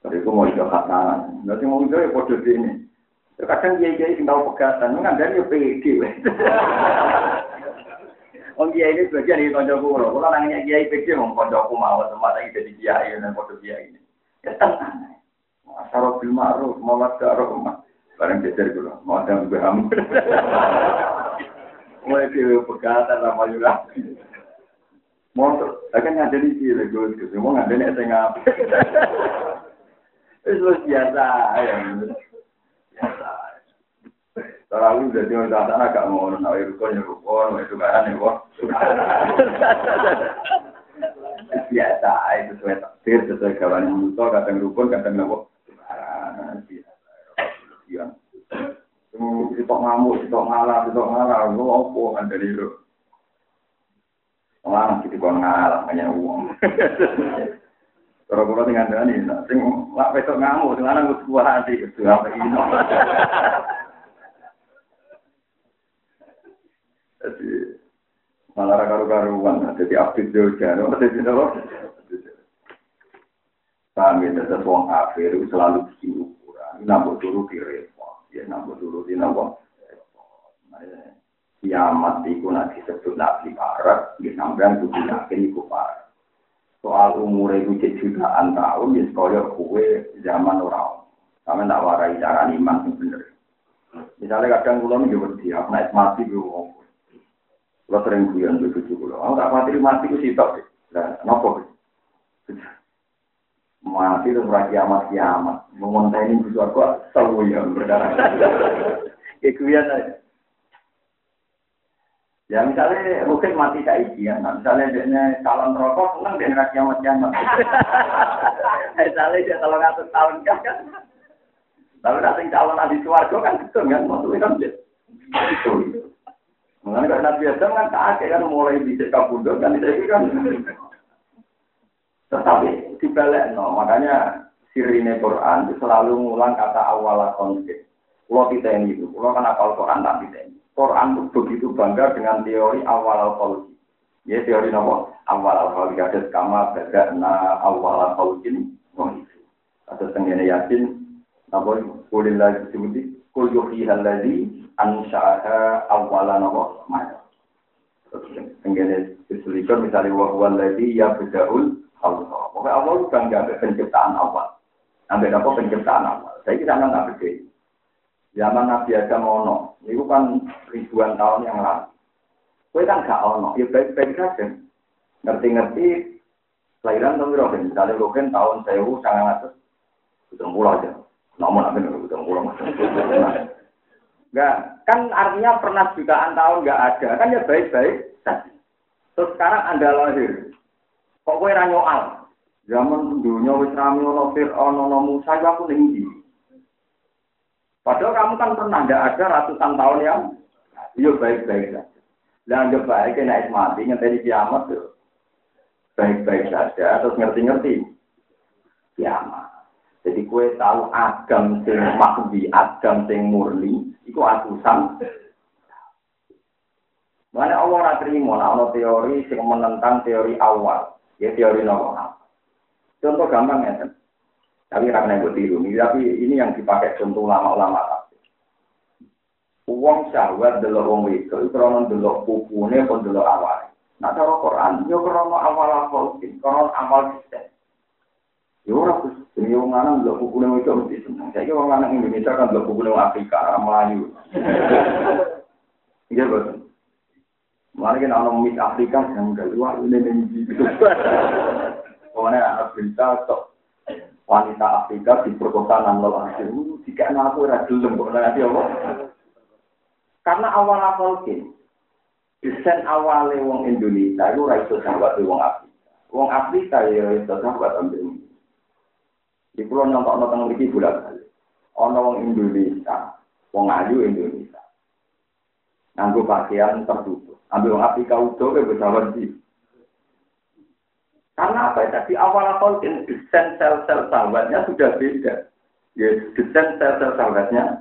Tapi itu mau ikut khatangan. Nanti mau ikut ya kode ini. Kadang dia kiai tinggal pegatan, nggak ada yang pede. Om kiai ini sebagian dari konco kulo. Kulo nanya kiai pede, mau konco mau semua lagi jadi kiai dan kode kiai ini. Ya tenang. Asaro bil ma'ruf, mawad rumah. Barang jejer kulo, mau ada mbaham. Mulai ke pegatan sama yura. Mau akan ada di sini, gue mau ada di tengah. Itu biasa. Biasa. Tarawih jadi orang tak agak mau nak rukun ya rukun, itu kan ya kok. Biasa itu sesuai takdir, sesuai kawan musuh, kadang rukun, kadang nopo. Biasa. Sitok ngamuk, sitok ngalah, sitok ngalah, lu apa kan dari itu? Orang kon ngalah, hanya uang. Kalau kalau tinggal dari ini, sing lak besok ngamuk, sing lanang gue sebuah hati, itu apa ini? Jadi malah karu-karuan, jadi aktif jauh jauh, jadi apa? Kami tetap wong kafir selalu bikin ukuran, nambah dulu di repot, ya nambah dulu di nambah kiamat itu nanti disebut nabi barat, ya sampean kudu yakin iku parah. soal umure iku cek jutaan tahun ya sekolah kue zaman ora. sama tak warai cara iman sing bener. Misalnya kadang kulo nih gue berarti aku naik mati gue ngomong lo sering kuyon gue cucu kulo aku tak mati mati gue sih Lah deh nopo mati tuh berarti amat kiamat mau montain gue suatu selalu yang berdarah kekuyan aja Ya misalnya mungkin mati kayak ya. Nah, misalnya dia calon rokok, seneng dia nggak kiamat kiamat. misalnya dia kalau ngatur tahun kan. Tapi nanti calon ahli suarga kan betul kan, maksudnya kan dia. Itu. Mengenai kalau Nabi Adam kan kakek kan mulai bisa kabudut kan itu kan. Tetapi dibalik no, makanya sirine Quran itu selalu ngulang kata awal konflik. Kalau kita ini itu, kalau kan apal Quran tak kita ini. Quran itu begitu bangga dengan teori awal al Ya teori nopo awal al ada kama na awal al ini. Ada tenggene yakin Napa kulil lagi sebuti kul yuhyiha alladzi ansha'aha awwala napa maya. Tenggene disulikan misalnya wa huwa alladzi yabda'ul Allah. Itu bangga penciptaan awal. Sampai apa penciptaan awal. Saya kira nggak beda. Zaman Nabi Adam ono, itu kan ribuan tahun yang lalu. Kue kan gak ono, ya baik-baik saja. Ngerti-ngerti kelahiran tahun berapa? Misalnya Rogen tahun sewu sangat atas, itu pulau aja. Namun apa nih udah pulau Enggak, kan artinya pernah jutaan tahun nggak ada, kan ya baik-baik saja. Terus sekarang anda lahir, kok kue ranyoal? Zaman dunia wis rame ono Fir'aun ono Musa, aku tinggi. Padahal kamu kan pernah tidak ada ratusan tahun yang iya baik-baik saja. Dan anggap baik naik mati ngenteni kiamat tuh. Baik-baik saja terus ngerti-ngerti kiamat. Jadi kue tahu agam sing makbi, agam sing murni, itu atusan. Mana Allah ora terima, nah, teori sing menentang teori awal, ya teori nomor Contoh gampang ya, tapi karena gue tiru, tapi ini yang dipakai contoh ulama-ulama. Uang syahwat delok wong itu, krono delok pupune pun delok awal. Nah cara Quran, yo krono awal awal, krono awal sistem. Ya ora demi wong lanang ndelok buku nang itu mesti seneng. Saiki wong lanang Indonesia kan ndelok buku nang Afrika, Melayu. Iya, Bos. Mulane kan ana mis Afrika yang gak luar ini. Pokoknya anak berita tok wanita Afrika diperkosa nang lelaki. Jika aku ora gelem kok nanti apa? Karena awal awal kin, desain awalnya wong Indonesia itu ora iso sahabat wong Afrika. Wong Afrika ya iso sahabat ambil di pulau nonton nonton lagi bulan kali. Ono wong Indonesia, wong ayu Indonesia. Nganggo pakaian tertutup. Ambil wong Afrika utuh ke pesawat di. Karena apa tadi awal awal desain sel-sel sahabatnya sudah beda. Ya, desain sel-sel sahabatnya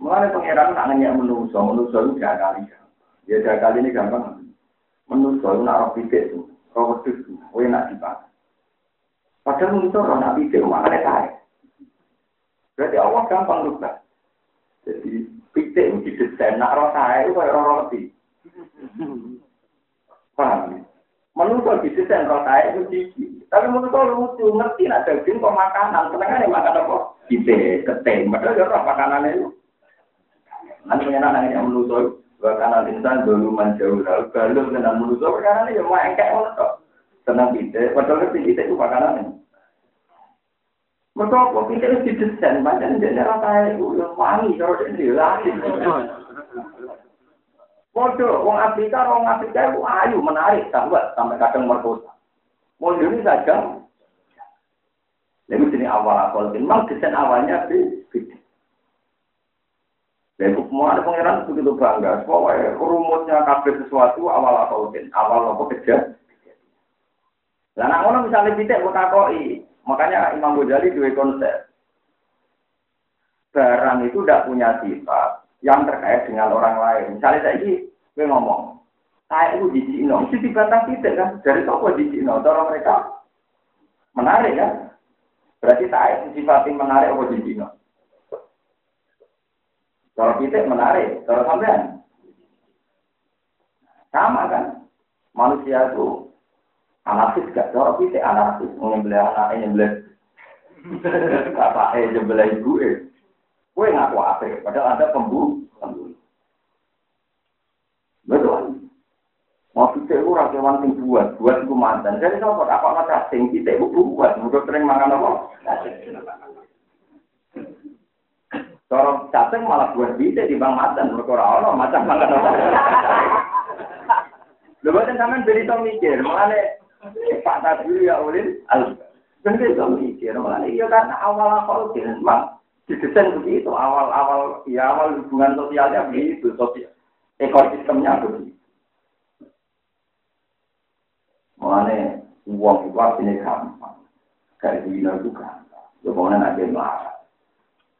Mulai pangeran tak hanya menuso, menuso itu tiga kali. Ya tiga kali ini gampang. Menuso itu nak roh itu, roh wedus itu, gue nak dipakai. Padahal menuso roh nak pitik, makanya saya. Berarti Allah gampang lupa. Jadi pitik itu didesain, nak roh saya itu kayak roh roti. Paham? Menuso didesain roh saya itu gigi. Tapi menuso lucu, ngerti nak daging kok makanan. Senengnya makan apa? Pitik, ketem, padahal ya roh makanannya itu. Nanti punya anak yang menuso, bahkan insan dulu menjauh lalu balur dengan menuso perkara ini ya mau engkek tok. Tenang kita, padahal ngerti kita itu makanan. Mereka kok kita itu didesain, macam dia rasa itu yang wangi, kalau dia dilatih. Waduh, orang Afrika, orang Afrika itu ayu, menarik, sahabat, sampai kadang merkosa. Mau ini saja. Jadi sini awal-awal, memang desain awalnya beda. Dan semua ada pangeran begitu bangga. Pokoknya rumusnya kabel sesuatu awal utin, awal apa kerja. Nah, nah orang misalnya buat koi, makanya Imam Ghazali dua konsep. Barang itu tidak punya sifat yang terkait dengan orang lain. Misalnya saya ini, ngomong, saya itu di Cina, itu dibatasi tidak kan? Dari toko di Cina, orang mereka menarik kan? Berarti saya sifatnya menarik apa di Cina? Kalau kita menarik, kalau sampean sama kan? Manusia itu anarkis gak? Kalau kita anarkis, menyembelih anak, nyembelih bapak eh nyembelih ibu. Kue ngaku apa? Padahal ada pembunuh. pembunuh. Betul. Kita itu rakyat sing buat, buat itu mantan. Jadi apa? Apa macam sing kita itu buat, mudah sering makan apa? Cara cacing malah buat bisa di bang macan, mereka orang macam banget. Lho boten sampean ben iso mikir, mulane Pak Tadwi ya ulin al ben iso mikir, mulane iya kan awal awal memang didesain begitu, awal-awal ya awal hubungan sosialnya begitu, sosial ekosistemnya begitu. Mulane uang itu artinya gampang, kayak dino itu gampang, pokoknya nanti melarang.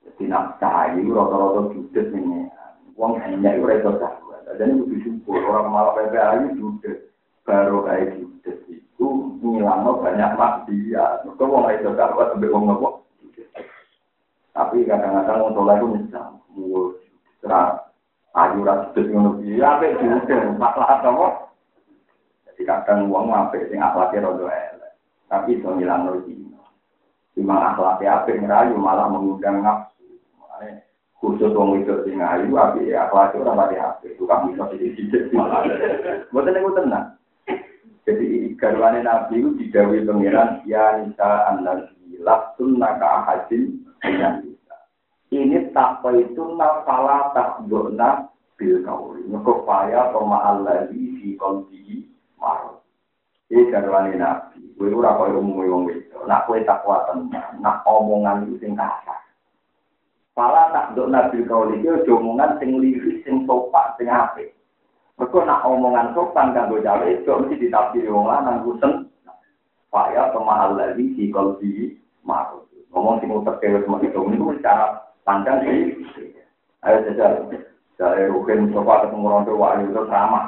Jadi nafkah itu rata-rata judes ini. Uang hanya itu rata sahabat. Jadi itu syukur. Orang malah PPA itu judes. Baru kayak judes itu ngilangnya banyak maksiat. Mereka uang itu sahabat sampai uang nopo. Tapi kadang-kadang orang tua itu misal. Mulu serah. Ayu rasa judes ngono Ya apa judes. Masalah apa? Jadi kadang uang apa sing akhlaknya rada elek. Tapi itu ngilang rezeki. Cuma akhlaknya apa ngerayu malah mengundang nafsu. khusus wong itu sing ayu api ya kelas ora mati api tukang iso sithik-sithik mboten niku tenang jadi garwane nabi itu digawe pangeran ya nisa an-nabi laktun naka ahadin ini takwa itu nafala takbona bil kauli. Mergo paya di fi qalbi mar iki garwane nabi. Kowe ora koyo umum wong wedok. Nak takwa nak omongan itu sing kasar. Pala tak dok nabi kau lagi, omongan sing liris, sing sopan, sing ape. Mereka nak omongan sopan kan gue jalan itu mesti ditafsir wong lanang gusen. Faya pemahal lagi si kalau di maru. Ngomong sing terkewet semua itu itu cara pandang sih. Ayo jajal. Dari rugen sopan ketemu orang tua itu sama.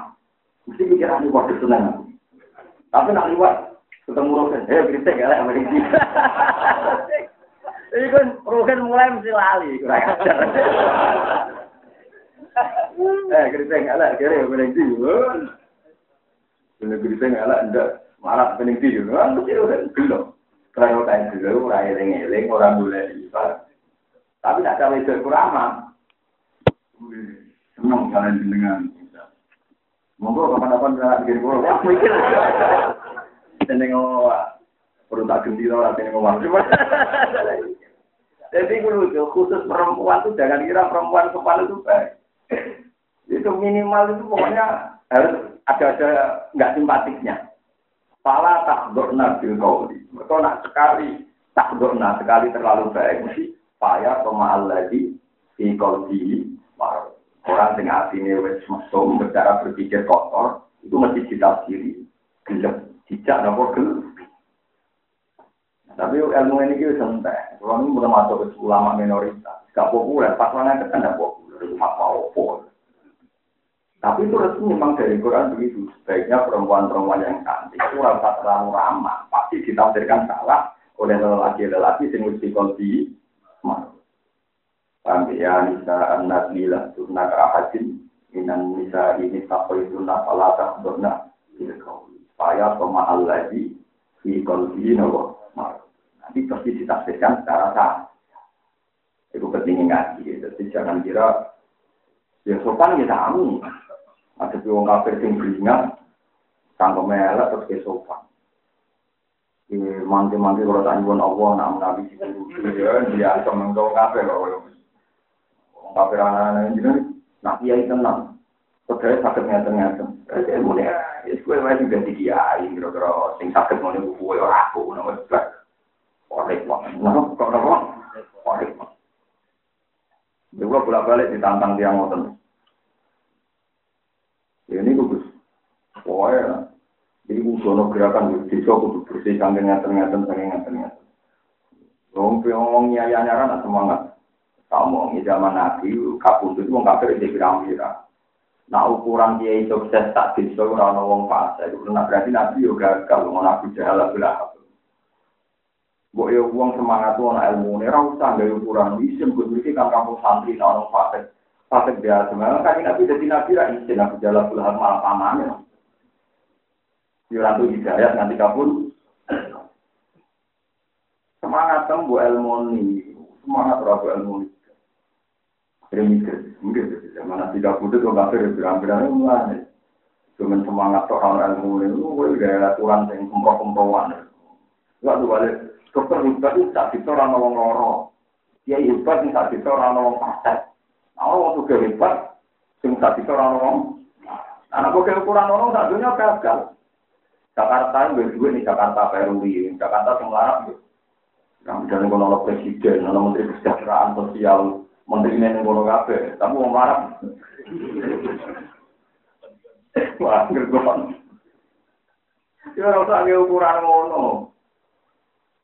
Mesti pikiran ini waktu seneng. Tapi nak liwat ketemu rugen, eh kritik ya lah Ini kan rugen mulai mesti lali, eh, kritik nggak kira ya pening di. Bener kritik nggak ndak marah pening di. Kan mesti rugen gelo. Kalau kayak gelo, orang eling-eling, orang boleh lipat. Tapi nak cawe itu kurang Senang kalian dengan Monggo kapan-kapan bisa bikin pulau. Ya, mikir. Seneng ngomong, perlu tak gembira lah, seneng ngomong. Jadi lucu, khusus perempuan itu jangan kira perempuan sopan itu baik. Itu minimal itu pokoknya harus ada ada nggak simpatiknya. Pala tak dorna bil kauli. Mereka nak sekali tak dorna sekali terlalu baik mesti payah pemahal lagi di kauli Orang dengan hati ini wes mesum, bercara berpikir kotor, itu mesti kita sendiri. gelap, dijak nopo gelap. Tapi ilmu ini kita santai. Kalau ini mulai masuk ulama minoritas, gak populer. Mana kan gak populer, apa opo. Tapi itu resmi memang dari Quran begitu. Sebaiknya perempuan-perempuan yang cantik itu rasa terlalu ramah. Pasti ditafsirkan salah oleh lelaki-lelaki yang mesti konti. Paham ya, Nisa anak nila turna kerahajin. Inan Nisa ini takoi turna falata dorna. Supaya sama Allah di di konti nopo. Nanti pasti ditafsirkan secara sah. Itu penting ngaji. Jadi jangan kira ya sopan ya tamu. Ada wong kafir sing beringat, tangga melek terus ke sopan. Di manti-manti kalau tak nyuwun Allah, nak menabi si ya, dia akan mengkau kafir. Wong kafir anak-anak ini, nak kiai tenang. Padahal sakit ngeten-ngeten. Jadi mulai, ya gue masih ganti kiai, kira-kira sing sakit mau nih gue orang aku, nama Korek banget. Nah, kok apa? Korek banget. Juga bolak-balik ditantang tiang ngoten. Ya ini bagus. Pokoknya, jadi usono gerakan di desa kudu bersih kangge ngaten-ngaten saking ngaten-ngaten. Wong ngomong nyaya nyaran semangat. Di zaman Nabi, kapun itu wong kafir di kira-kira. Nah ukuran dia sukses tak bisa orang wong fase. Nah berarti Nabi juga gagal, mau Nabi jalan belah. Mbok ya uang semangat anak ilmu ini, ora usah gaya ukuran isim, gue mikir kan kamu santri orang fase, fase biasa. Memang kan nabi jadi nabi lah isim, nabi jalan pulang malah pamannya. Yurantu hidayat nanti kabur. Semangat kan bu ilmu ini, semangat bu ilmu ini. Jadi mikir, mikir, zaman nabi kabur itu kafir, ini Cuman semangat orang ilmu ini, gue gaya aturan yang kumproh-kumprohan. Gak tuh balik. Dokter hebat itu tak bisa orang ngomong loro. Dia hebat itu tak bisa orang ngomong pasat. Nah, orang juga hebat, yang tak bisa orang ngomong. Anak gue ukuran orang tak gagal. Jakarta yang berdua nih Jakarta Peruri, Jakarta yang larang gitu. Yang misalnya kalau presiden, kalau menteri kesejahteraan sosial, menteri ini ngono kafe, tapi mau marah. Wah, gergon. Ya ora usah ukuran ngono.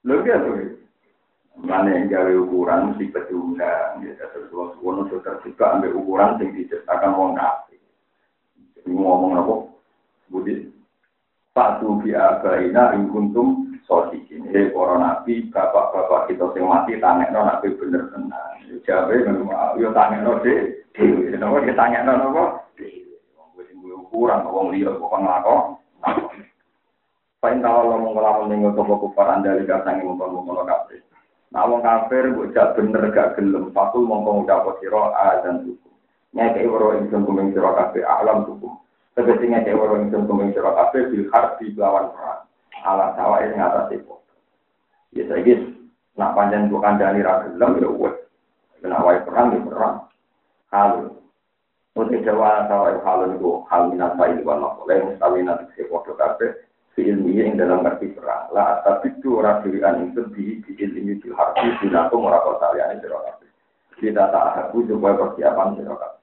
Lho ya tuh. Mana yang gawe ukuran mesti peduna, ya terus wong suwono sudah juga ambil ukuran yang diciptakan wong kafir. Jadi ngomong apa? Budi Fatu bi abaina ing kuntum sodikin. Hei, para nabi, bapak-bapak kita sing mati, tanek no nabi bener benar Jawa ini, ayo tanek no deh. Kenapa dia tanek no nopo? Kurang, kok ngeliat, kok ngelakok. Pain tawa lo mengelamun minggu toko kufar anda liga sangi mumpung mumpung kafir. Nah wong kafir gue jat bener gak gelem. Fatul mumpung udah sira a dan dukung. Nyai kayak orang yang sembuh mengisi alam dukung. Tegesi nyai waro ingsun kuming siro kafir bil harbi lawan perang. Alam sawa ini atas itu. Ya saya gis. Nak panjang bukan dari gelem ya wes. Kena wae perang ya perang. Halu. Untuk jawa sawa halu itu hal minat bayi makola yang mustawin nanti sekolah kafir di ilmi yang dalam arti perang lah tapi itu orang pilihan itu di di ilmi di harfi tidak ora kok kalian itu kita tak aku supaya persiapan sirokat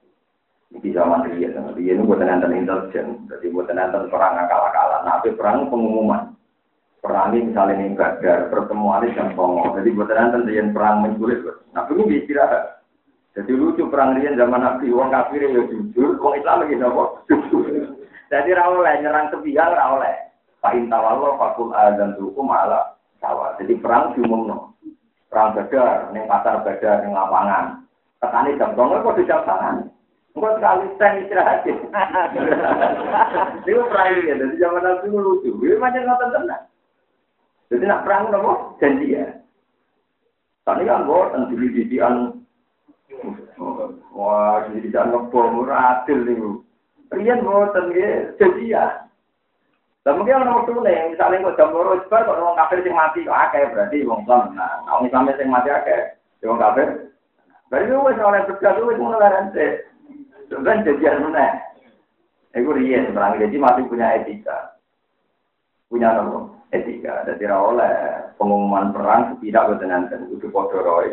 di zaman dia dia ini buat nonton intelijen. Jadi buat nonton perang akal-akalan tapi perang pengumuman. Perang ini misalnya ini pertemuan ini jam songo jadi buat nonton dia perang menculik nah ini istirahat. Jadi lucu perang dia zaman nabi. Uang kafir ya jujur uang Islam lagi nopo jadi rawleh nyerang sepihak rawleh Fa'in tawallo fakul azan tuku malah sawah. Jadi perang diumumno. Perang badar, ning pasar badar, ning lapangan. Ketani jam tonggol kok di jam tangan. Enggak sekali sen istirahat. Ini perang ya, jadi zaman nabi lucu. Ini macam nonton tenang. Jadi nak perang nopo janji ya. Tadi kan buat di didian Wah, di didian ngebom, adil nih. Rian buat janji ya. Dan mungkin orang nomor nih, misalnya kok jam loro sebar kok orang kafir sing mati kok akeh berarti wong Islam. Nah, wong Islam sing mati akeh, wong kafir. Berarti wis oleh bekas wis ngono larante. Sebenarnya jadian mana? Iku riyen perang jadi masih punya etika. Punya nopo? Etika. Jadi oleh pengumuman perang tidak bertenangan itu padha roe.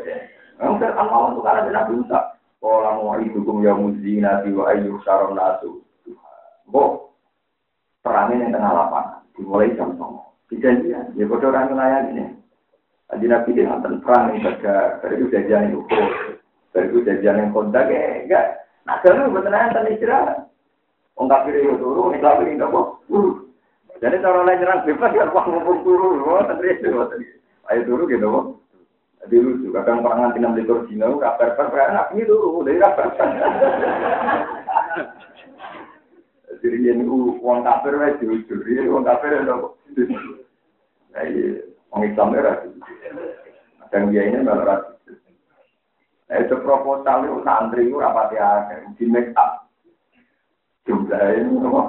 Mungkin Allah untuk Musa. Kalau mau hukum ya muzina wa ayu saron nasu. Bo, perangin yang tengah lapangan. dimulai jam songo. Dijanjian, ya bodoh orang nelayan ini. Tadi Nabi dia nonton perang yang baga, dari itu jajan yang ukur, dari itu jajan yang kontak, ya enggak. Nah, kalau betul nonton istirahat. Wong kafir itu turu, ini kafir itu apa? Jadi cara lain nyerang bebas ya, wah ngumpul turu, tadi itu, ayo turu gitu, wah. Jadi lucu, kadang perangan tinam likur Cina, kabar per, per, nabi turu, dari kabar Jadi ini uang kafir, wah jujur, ini uang kafir itu apa? Nah, iya, orang Islam itu Kadang dia ini malah rasis. Nah, itu proposal itu santri itu rapati aja, di make up jumlah ini apa?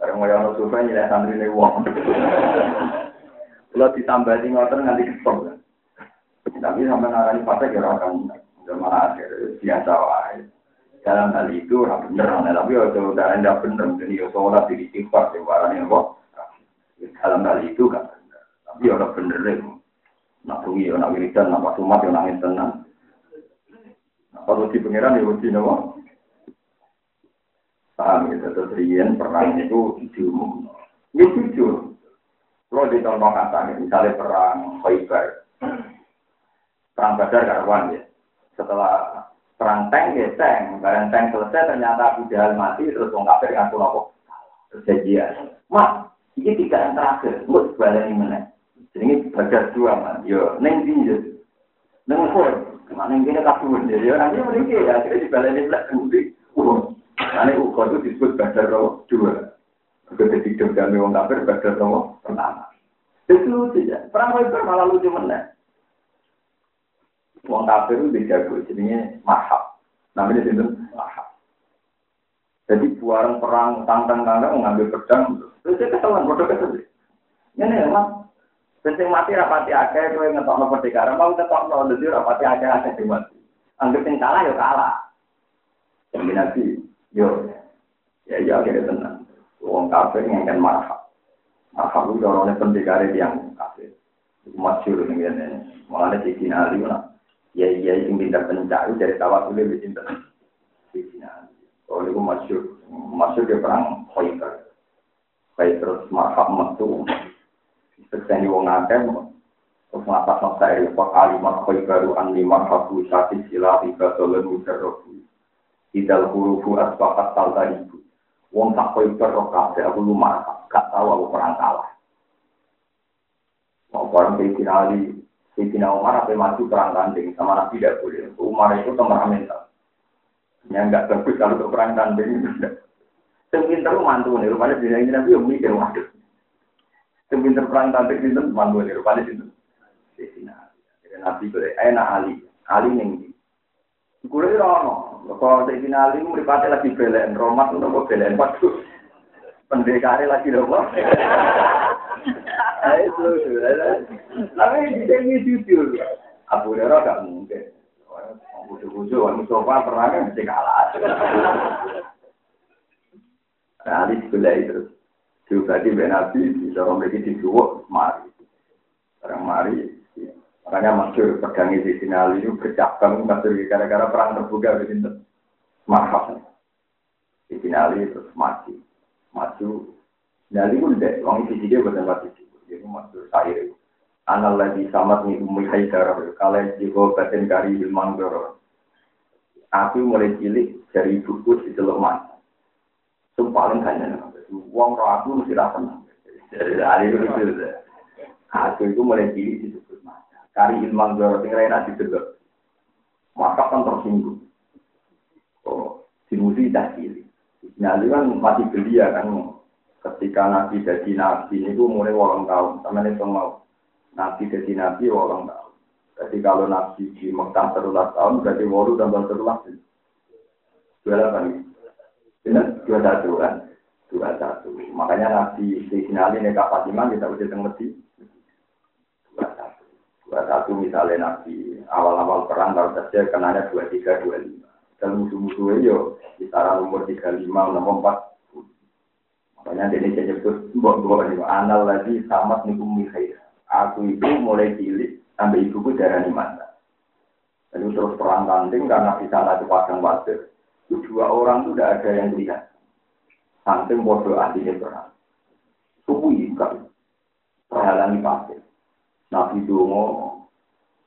Barang mau yang survei nilai santri ini uang. Kalau ditambah di ngotot nanti kesel. Tapi sampai ngarani partai kira akan udah malah biasa wae. Dalam hal itu ora bener, tapi kalau udah anda bener, jadi ya sholat di istighfar, di warna apa? Dalam hal itu kan bener. Tapi orang bener. Nak bunyi, nak wiridan, nak pasumat, nangis tenang. Kalau di pengiran ya uji nawa. Paham ya, terus Rian perang itu diumum. Ini jujur. Kalau di contoh kata, misalnya perang Khaybar, perang Badar karuan ya. Setelah perang tank ya tank, barang tank selesai ternyata Abu Jahal mati, terus orang kafir ngaku nopo. Terjadian. Mas, ini tiga yang terakhir, balik ini mana? Jadi Badar dua man, yo, neng tinjau. Neng ke mana ini kabur, jadi orang ini meninggal ya, akhirnya dibalik ini belakang karena ukur itu disebut badar roh dua. Begitu hidup dan wong kafir badar roh pertama. Itu tidak. Perang Khaybar malah lucu mana? Wong kafir itu dijago, jadinya mahab. Namanya itu mahab. Jadi buaran perang tantang tantang mengambil pedang, terus dia ketahuan bodoh kesel. Ini emang Penting mati rapati akeh kowe ngetokno pertikara, mau ngetokno dadi rapati akeh akeh mati. Anggap sing kalah ya kalah. Nanti Yo, ya ya akhirnya tenang. Wong kan marah. Marah itu orangnya pendekar yang kafir. Masyur ini ini. Malah di sini ali mana? Ya ya yang pintar pencari dari tawakul lebih pintar. Di ali. Oh itu masyur. Masyur ke perang Khaybar. Baik terus marah metu. Sekseni wong akeh. Terus ngatas masa ini. Pak kalimat Khaybaru an lima habu syati silah ibadah dan mujarrobu. Idal hurufu asbahat talta ibu. Wong tak koi perok kafe, aku lumah, gak tahu aku perang kalah. Mau perang Sayyidina Ali, Sayyidina Umar apa maju perang tanding sama Nabi tidak boleh. Umar itu temperamental. Ya enggak bagus kalau untuk perang tanding. Yang pinter mantu nih, rupanya di sini Nabi yang mikir waduh. Yang pinter perang tanding itu mantu nih, rupanya itu. Sayyidina Ali. Nabi boleh, enak Ali, Ali nih. Gue itu ono, kalau saya finali meripati lagi belen, romat untuk mau belen, waduh, pendekari lagi nopo. Itu, tapi ini jujur, Abu Hurairah gak mungkin. Bujuk-bujuk, orang Mustafa pernah kan mesti kalah. Nah, Ali sebelah itu. Juga di Nabi, bisa orang begitu dua, mari. Orang mari, Makanya masyur pedang di sini itu bercabang masyur gara-gara perang terbuka begitu. Mahal. Di sini terus mati. Maju. Nyali pun deh, orang di sini bukan mati. Jadi masyur saya. Anal lagi samat nih umi haidar. Kalau jika batin kari ilman doro. Aku mulai cilik dari buku di teluk mas. Itu paling hanya. Uang roh aku mesti rasa. Jadi hari itu Aku itu mulai cilik di Kari ilmu doro sing rena didelok. Maka kan tersinggung. Oh, dimuji dah cili. Nyali kan masih belia kan. Ketika Nabi jadi Nabi itu mulai walang tahun. Sama ini mau. Nabi jadi Nabi walang tahun. Jadi kalau Nabi di Mekah terulas tahun, berarti waru tambah terulas. Dua delapan. Dua satu kan? Dua satu. Makanya Nabi di sini ini Fatimah kita udah mengerti. Dua satu misalnya Nabi awal-awal perang baru saja kenanya dua tiga dua lima. Dan musuh-musuhnya yo kisaran umur tiga lima enam empat. Makanya ini saya nyebut mbok mbok ini anal lagi sama nih mikhair. Aku itu mulai cilik sampai ibuku darah mata. Lalu terus perang tanding karena di sana itu padang. Itu dua orang itu tidak ada yang lihat. Saking bodoh ahlinya perang. suwi kan. Perhalangi pasir. Nabi Dungo,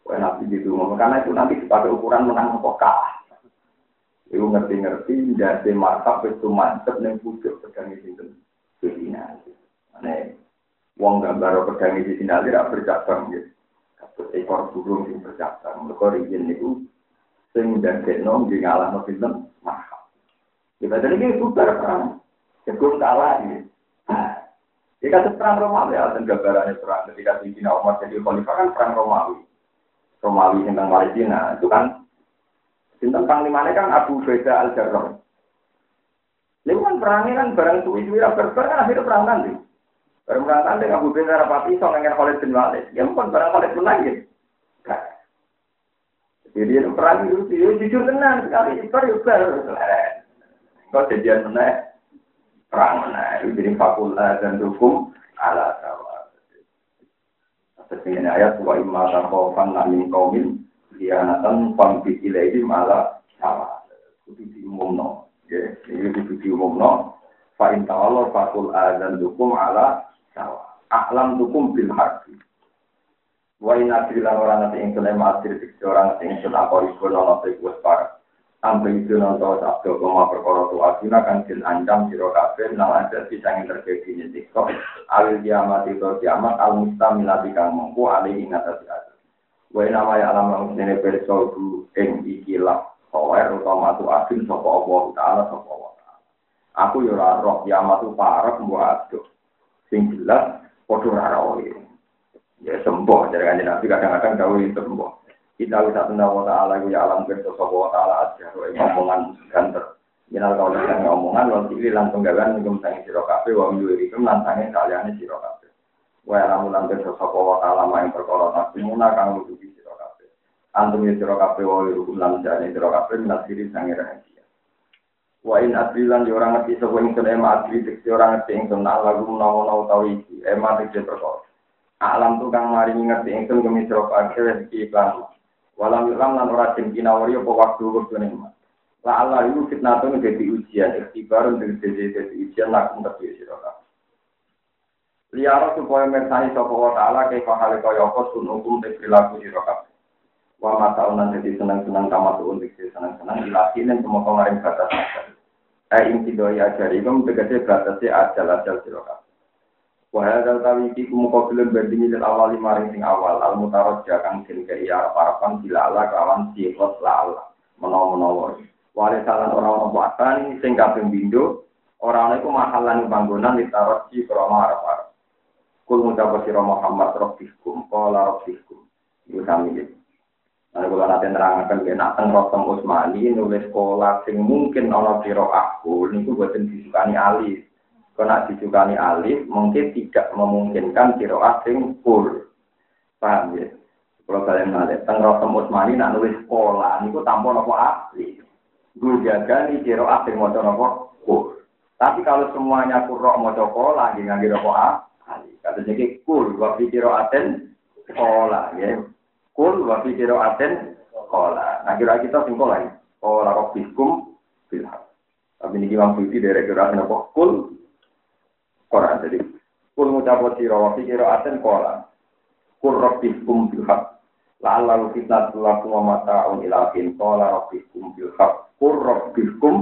Nabi di Dungo, karena itu nanti sebagai ukuran menang apa kalah. Ibu ngerti-ngerti, dari markap itu mantep nih pucuk pedang itu Cina. Ane, wong gambar pedang di Cina tidak bercabang gitu. Ekor burung yang bercabang. Mereka rizin itu, sing dan di ngalah no film mahal. Kita jadi ini bubar perang. Jagung kalah gitu. Jika itu perang Romawi, dan gambarannya perang ketika di Cina Umar jadi khalifah kan perang Romawi. Romawi tentang Palestina itu kan Sinten panglimane kan Abu Beda Al Jarrah. Lalu kan perangnya kan barang suwi-suwi berber kan akhirnya perang nanti. Barang perang nanti Abu Beda rapati so ngengen Khalid bin Walid. Ya pun barang Khalid bin Walid. Jadi perang itu dia jujur tenang sekali itu bar Kau jadian mana? Perang mana? Itu jadi fakultas dan hukum ala tawa. Seperti ayat wa imma takofan namin kaumin khianatan pambi ilaihi malah salah. Kudu diumumno. Ya, ini kudu diumumno. Fa in ta'ala fakul adzan dukum ala sawa. Aklam dukum bil harbi. Wa in adri lan ora nate ing kene madir dikse ora nate ing kene apa iku ana te kuwi samping sunan tau sabdo koma perkara tua sunan kan jin ancam siro kafe nang ada si sangin terjadi nyetik kok alil kiamat itu kiamat al mustam kang mampu alih ingat asli asli nama ya alam lalu sini perso du eng ikilah kawair utama tu asin sopa obo utala sopa obo aku yura roh kiamat tu parah mbu aduk. Sing jelas kodur harawin ya sembuh jadi kan nanti kadang-kadang kau sembuh Kita bisa tunda wa ta'ala ya alam kerja sapa wa ta'ala aja omongan ganter. Minal kau dengan omongan, lalu ini langsung gawan, mungkin sangi siro kafe, wa minggu ini, lantangi kalian siro kafe. Wa lamun lan kersa sapa wa ta'ala maing perkara tasmuna kang nutupi sira kabeh. Antum ya sira kabeh wa rukum lan jane sira kabeh minasiri sange rahasia. Wa in adrilan yo ora ngerti sapa ing kene adri tekse ora ngerti ing kene lagu menawa tau iki ema tekse perkara. Alam tu kang mari ngerti ing kene kemi sira kabeh iki iklan. Walam ilam lan ora den kinawari apa waktu wektune mah. La Allah itu fitnatun jadi ujian, ikhtibarun jadi ujian lakum terbiasa sira kabeh. Liara supaya mersani sapa wa ta'ala ke hale kaya apa sun hukum te perilaku sira kabeh. Wa mata unan dadi seneng-seneng tamat untuk seneng-seneng ilahinen semua kemarin batas batas. Eh inti doi ajari kamu tegese batasnya ajal-ajal sira kabeh. Wa hadal tawi iki kumukabilun bandingi lil awal maring sing awal al mutarajja kang den kaya arep parapan bila ala kawan sifat la ala menawa-menawa. Wale salan ora ono apa sing kaping pindho ora ana iku mahalan panggonan ditarojji krana arep-arep. Kul ngucap sira Muhammad rabbikum qala rabbikum. Iku sami iki. Nah, kalau nanti nerangkan ke nak teng Rotem Usmani nulis sekolah sing mungkin ana kira aku niku boten disukani alif. Kalau disukani alif mungkin tidak memungkinkan kira asing full. Paham ya? Kalau kalian ngalih teng Rotem Usmani nak nulis sekolah niku tanpa nopo asli. Gue jaga nih kira asing mau nopo full. Tapi kalau semuanya kurok mau sekolah, nggak kira nopo asli. Katanya ki kul wa fi aten kola ya. Kul wa fi aten kola. Nah kira kita sing kola ya. Kola rabbikum bil Tapi ini Imam Suyuti dari kira apa? Kul Quran jadi kul ngucap sira wa fi aten kola. Kul rabbikum bil haq. La'alla fitnat lakum wa mata'un ila fin qala rabbikum bil. Kul rabbikum.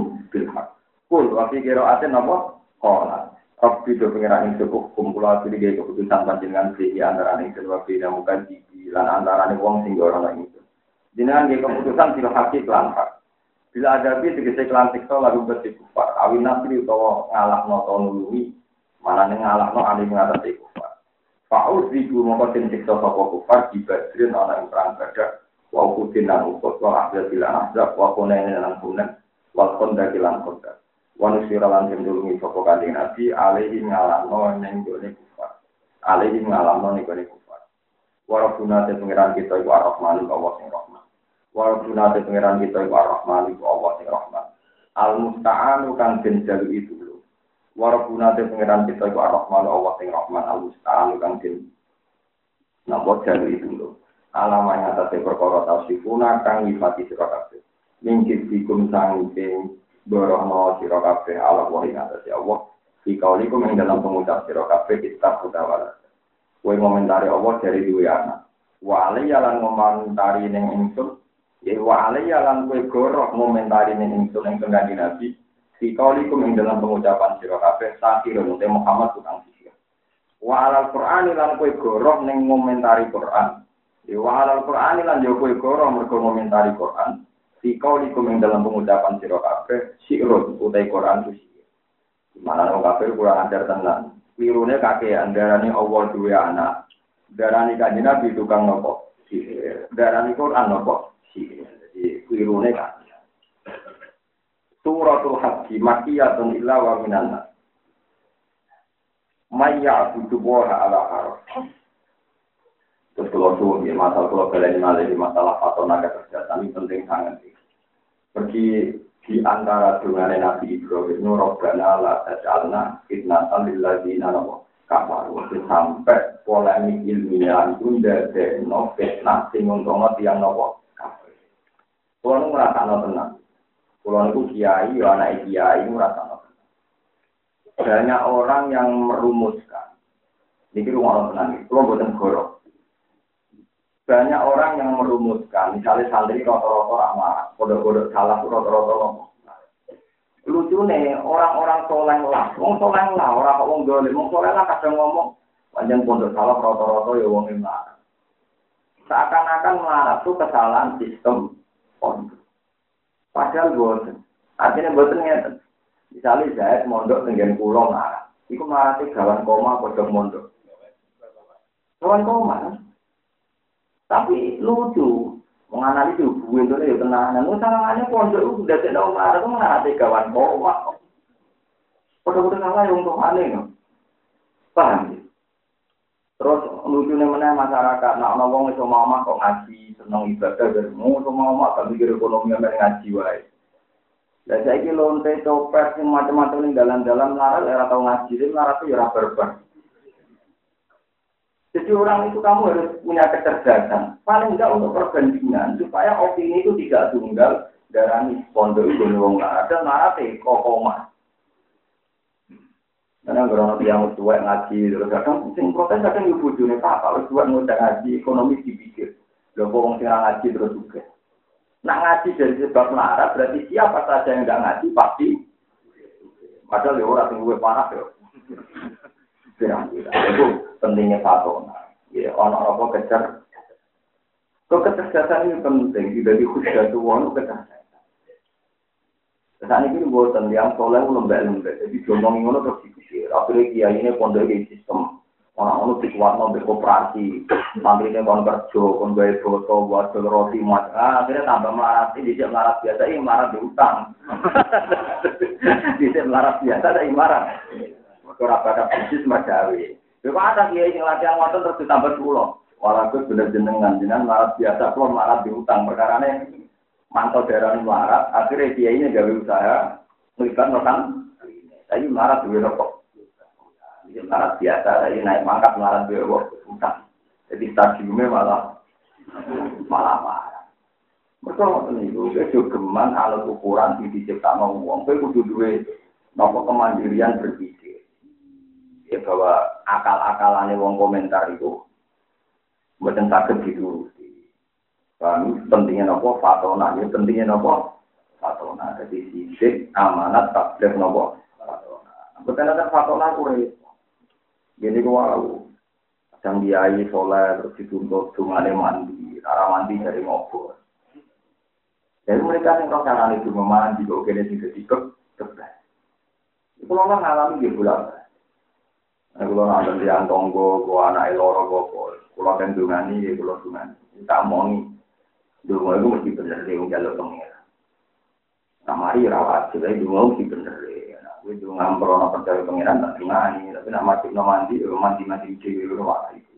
Kul fi aten apa? Kola. Rabbi do pengiran ing cukup kumpul ati iki keputusan panjenengan di antara ing kedua bina muka di lan antara ning wong sing ora nang itu. Jenengan nggih keputusan sira hakik lan. Bila ada bi tegese kelan siksa lalu berarti kufar. Awin nasri utawa ngalahno to nulungi malah ning ngalahno ali ngatasi kufar. Fa'ud ribu mongko den siksa sapa kufar di badrin ana ing perang badar. Wa kutin lan ukut wa ahli bilan azab wa kunen lan kunen wa konda kilan konda. Wanu sira lan cenderungi sapa kanjeng Nabi alaihi ngalano ning gone kufar. Alaihi ngalano ning gone kufar. Warabuna te pengiran kita iku Ar-Rahman Allah sing Rahman. Warabuna te pengiran kita iku Ar-Rahman Allah sing Rahman. Al musta'anu kang den itu. Warabuna te pengiran kita iku Ar-Rahman Allah sing Rahman. Al musta'anu kang den napa jalu itu lho. Alamanya atas perkara tausikuna kang nyifati sira kabeh. Mingkit dikum sangking borono sira kabeh ala wa ing atase Allah Di kaulikum yang dalam pengucap sira kabeh kitab utawala. Kowe ngomentari Allah dari dua anak. Wa alayya lan ngomentari ning ingsun. Ya wa alayya lan kowe goroh ngomentari ning ingsun ing kanjeng Nabi. Di kaulikum yang dalam pengucapan sira kabeh sakirun te Muhammad tukang sisir. Wa alal Qur'ani lan kowe goroh ning ngomentari Qur'an. Ya wa alal Qur'ani lan yo kowe goroh mergo ngomentari Qur'an. Di kaulikum yang dalam pengucapan sira kabeh sirun utai Qur'an itu sihir. Mana orang kafir kurang ajar tenang. Wirune kakean darani Allah dua anak. Darani kanjeng Nabi tukang nopo sihir. Darani Quran nopo sihir. Jadi wirune kakean. Suratul Haji makiyatun illa wa minan nas. Maya butuh boha ala harus. Terus kalau suruh ya masalah kalau kalian di masalah patona kesehatan ini penting sangat. Pergi di antara dengan Nabi Ibrahim itu Rabbana la taj'alna fitnatan lil ladzina kafaru sampai polemik ilmiah itu ndadekno fitnah sing untungno tiyang napa kafir. Nu ngrasakno tenang. Kulo niku kiai ya anak kiai tenang. Banyak orang yang merumuskan. Niki rumah tenang. Kulo boten gorok banyak orang yang merumuskan, misalnya santri rata-rata ramah, kode-kode salah ngomong. Lucu nih, orang-orang soleh lah, wong soleh lah, orang kok wong dolim, wong lah kadang ngomong, panjang pondok salah rata-rata ya wong marah. Seakan-akan marah itu kesalahan sistem pondok. Padahal boten, artinya boten ngeten. Misalnya saya mondok dengan pulau marah, itu marah sih gawan koma kodok mondok. Gawan koma, tapi lucu, menganalisis hubungan itu ya tenang. Nah, salahnya pondok itu sudah tidak umar itu mengenai kawan bawa. Pada-pada salah yang untuk aneh, paham ya? Terus lucunya mana masyarakat, nak ono wong iso mama kok ngaji, seneng ibadah dari mau iso mama gak mikir ekonomi yang ngaji wae. Lah saiki lonte copet sing macam-macam ning dalan-dalan larat ora tau ngaji, larat itu ya ora berber. Jadi orang itu kamu harus punya kecerdasan. Paling tidak untuk perbandingan supaya opini itu tidak tunggal darah pondok itu wong ada marah teh kokoma. Karena kalau yang tua ngaji terus kadang sing protes kadang ibu june pak kalau tua ngudah ngaji ekonomi dipikir. Lo kok sing ngaji terus juga. Nah ngaji dari sebab melarat berarti siapa saja yang tidak ngaji pasti. Padahal ya orang gue parah ya. Pirang-pirang. Itu pentingnya fatona. Ya, orang apa kecer. Kok kecerdasan ini penting, tidak dikhususkan itu wong kecerdasan. Saat ini buatan yang soleh lembek-lembek, jadi ngomongin ngono terus dipikir. Akhirnya kiai ini pondok di sistem orang orang dikuat mau berkooperasi, santri ini kon kerja, kon gaya foto, buat roti, mat. Ah, akhirnya tambah melarat, ini dia melarat biasa, ini melarat diutang. Bisa melarat biasa, ada imarat. Kurang pada bisnis macawi. Kalau ada kiai yang latihan waktu terus ditambah pulau. Walaupun bener jenengan jenengan marat biasa, kalau marat diutang perkara ini mantau daerah marat, akhirnya kiai ini gawe usaha melibat notan. Tapi marat juga rokok. Jadi marat biasa, tapi naik mangkat marat juga utang. Jadi stadiumnya malah malah marah. Betul itu, itu geman alat ukuran di diciptakan uang. Kau kudu duit, nopo kemandirian berpikir ya bahwa akal-akalannya wong komentar itu buatan sakit gitu. Kami pentingnya nopo fatona, ini pentingnya nopo fatona. Jadi sisik amanat tablet nopo fatona. Bukan ada fatona kure. Jadi gua tahu. Yang diayi soleh terus dituntut sungai mandi, cara mandi dari ngobrol. Jadi mereka yang kau kenal itu memandi, kau kena tidak tiket, tebet. Itu lama ngalami dia pulang. Nah, kalau nanti antong gue, gue anak loro gue, kula kandungan kula kalau tak mau Dungo itu mesti bener deh, jalur pengira. Nah, mari rawat, jadi dungo mesti bener deh. Nah, gue dungo ngamprono percaya pengiran, tak dungani. Tapi nak mati no mandi, mandi mandi di rumah itu.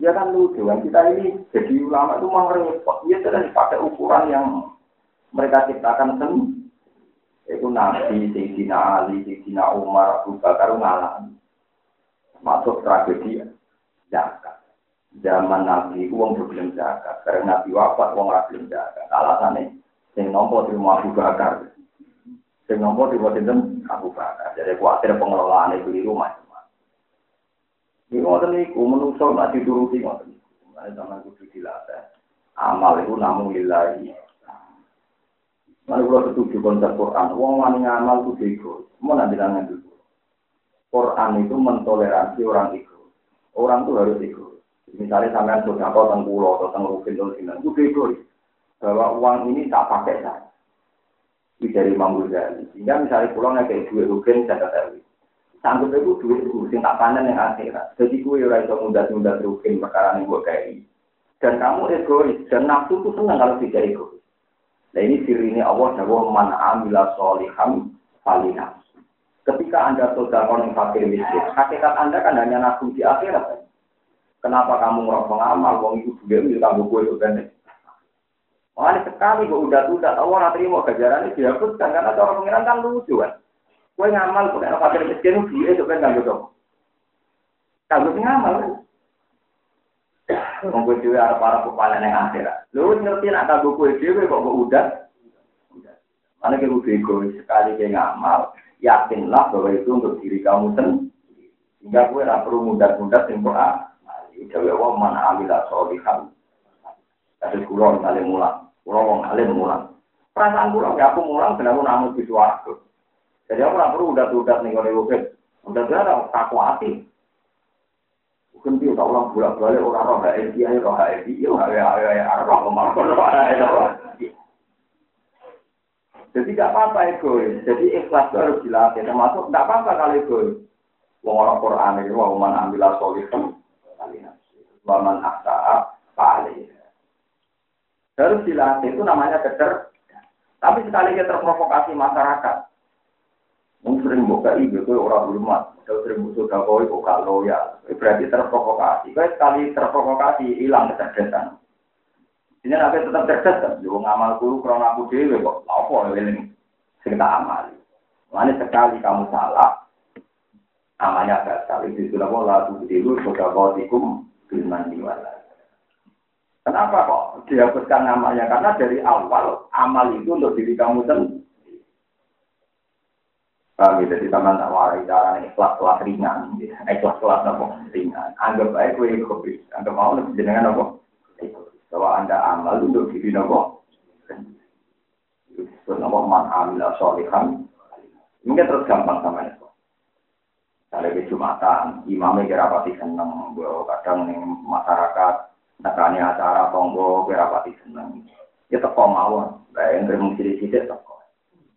Ya kan lucu kan kita ini jadi ulama itu mau repot. Ya sudah dipakai ukuran yang mereka ciptakan sendiri. Itu Nabi, Sayyidina Ali, Sayyidina Umar, Abu Bakar ngalami. Masuk tragedi zakat. Zaman Nabi, uang belum zakat. Karena Nabi wafat, uang belum zakat. Alasannya, yang nompo di rumah Abu Bakar. Sing nomor di sinten Abu Bakar. Jadi kuatir pengelolaan itu di rumah. Ini ngoten niku menungso nak dituruti niku. Mulane sampean kudu dilatih. Amal itu namun lillahi. Mana kalau setuju konsep Quran, wong wani ngamal itu bego. Mau nanti nanya dulu. Quran itu mentoleransi orang ego. Orang itu harus ego. Misalnya sampean sudah kau tengkulo atau tengrukin atau itu bego. Bahwa uang ini tak pakai saya. Itu dari Imam Ghazali. Sehingga misalnya pulang kayak duit rugen, saya ketahui sanggup itu duit itu tak panen yang akhirat. Jadi gue ora iso mudah-mudah rugi perkara yang gue kayak Dan kamu egois dan nafsu itu senang kalau tidak egois. Nah ini siri ini Allah jawab man amila soliham falina. Ketika anda sudah yang fakir miskin, hakikat anda kan hanya nafsu di akhirat. Kan? Kenapa kamu ngerok pengamal, wong itu juga milik kamu gue itu kan? Makanya sekali gue udah udah tahu orang terima gajaran ini dihapuskan karena cara pengiran kan lucu kan. Kue ngamal, kue nak fakir miskin, duit itu kan nggak dong. Kalau ngamal, Monggo dhewe arep para kepala yang akhirat. Lu ngerti nak kanggo kowe dhewe kok kok udah. Mana kita bego sekali kayak ngamal, yakinlah bahwa itu untuk diri kamu sendiri. Hingga gue tak perlu mudah-mudah ah. Jawa Allah mana amila solihan. Ada kulon kali mulang, kulon alim mulang. Perasaan kulon ya aku mulang, kenapa namun di suaraku. Jadi aku tak perlu udah-udah nih kalau gue. Udah-udah tak hati. Bukan dia tak ulang bolak balik orang roh HSI ayo roh yo ayo ayo ayo roh ke mana roh HSI. Jadi tidak apa-apa egois. Jadi ikhlas itu harus dilatih. Termasuk tidak apa-apa kalau egois. Wong orang Quran itu wa man ambil solihan wa man aksa'a fa'alih. Harus dilatih itu namanya kecer. Tapi sekali kita terprovokasi masyarakat, Mungkin sering buka ibu itu orang hormat, kalau sering musuh dakoi kok gak loyal, berarti terprovokasi. Kau sekali terprovokasi hilang kecerdasan. Ini nanti tetap cerdas kan, ngamal dulu karena aku dewi kok, apa ini sing tak amali. Mana sekali kamu salah, amalnya sekali di sudah pola tuh dulu sudah kau tikum firman diwala. Kenapa kok dihapuskan namanya? Karena dari awal amal itu untuk diri kamu sendiri. Paham ya, jadi teman tak warai cara ikhlas kelas ringan, ikhlas kelas apa ringan. Anggap baik gue egois, anggap mau lebih jenengan apa? Bahwa anda amal untuk diri nopo. Itu nopo man amila solihan. Mungkin terus gampang sama. Kalau di Jumatan, imamnya kira pasti seneng, bahwa kadang nih masyarakat, nekani acara tonggo kira pasti seneng. Ya teko mawon, kayak yang terima sidik-sidik teko.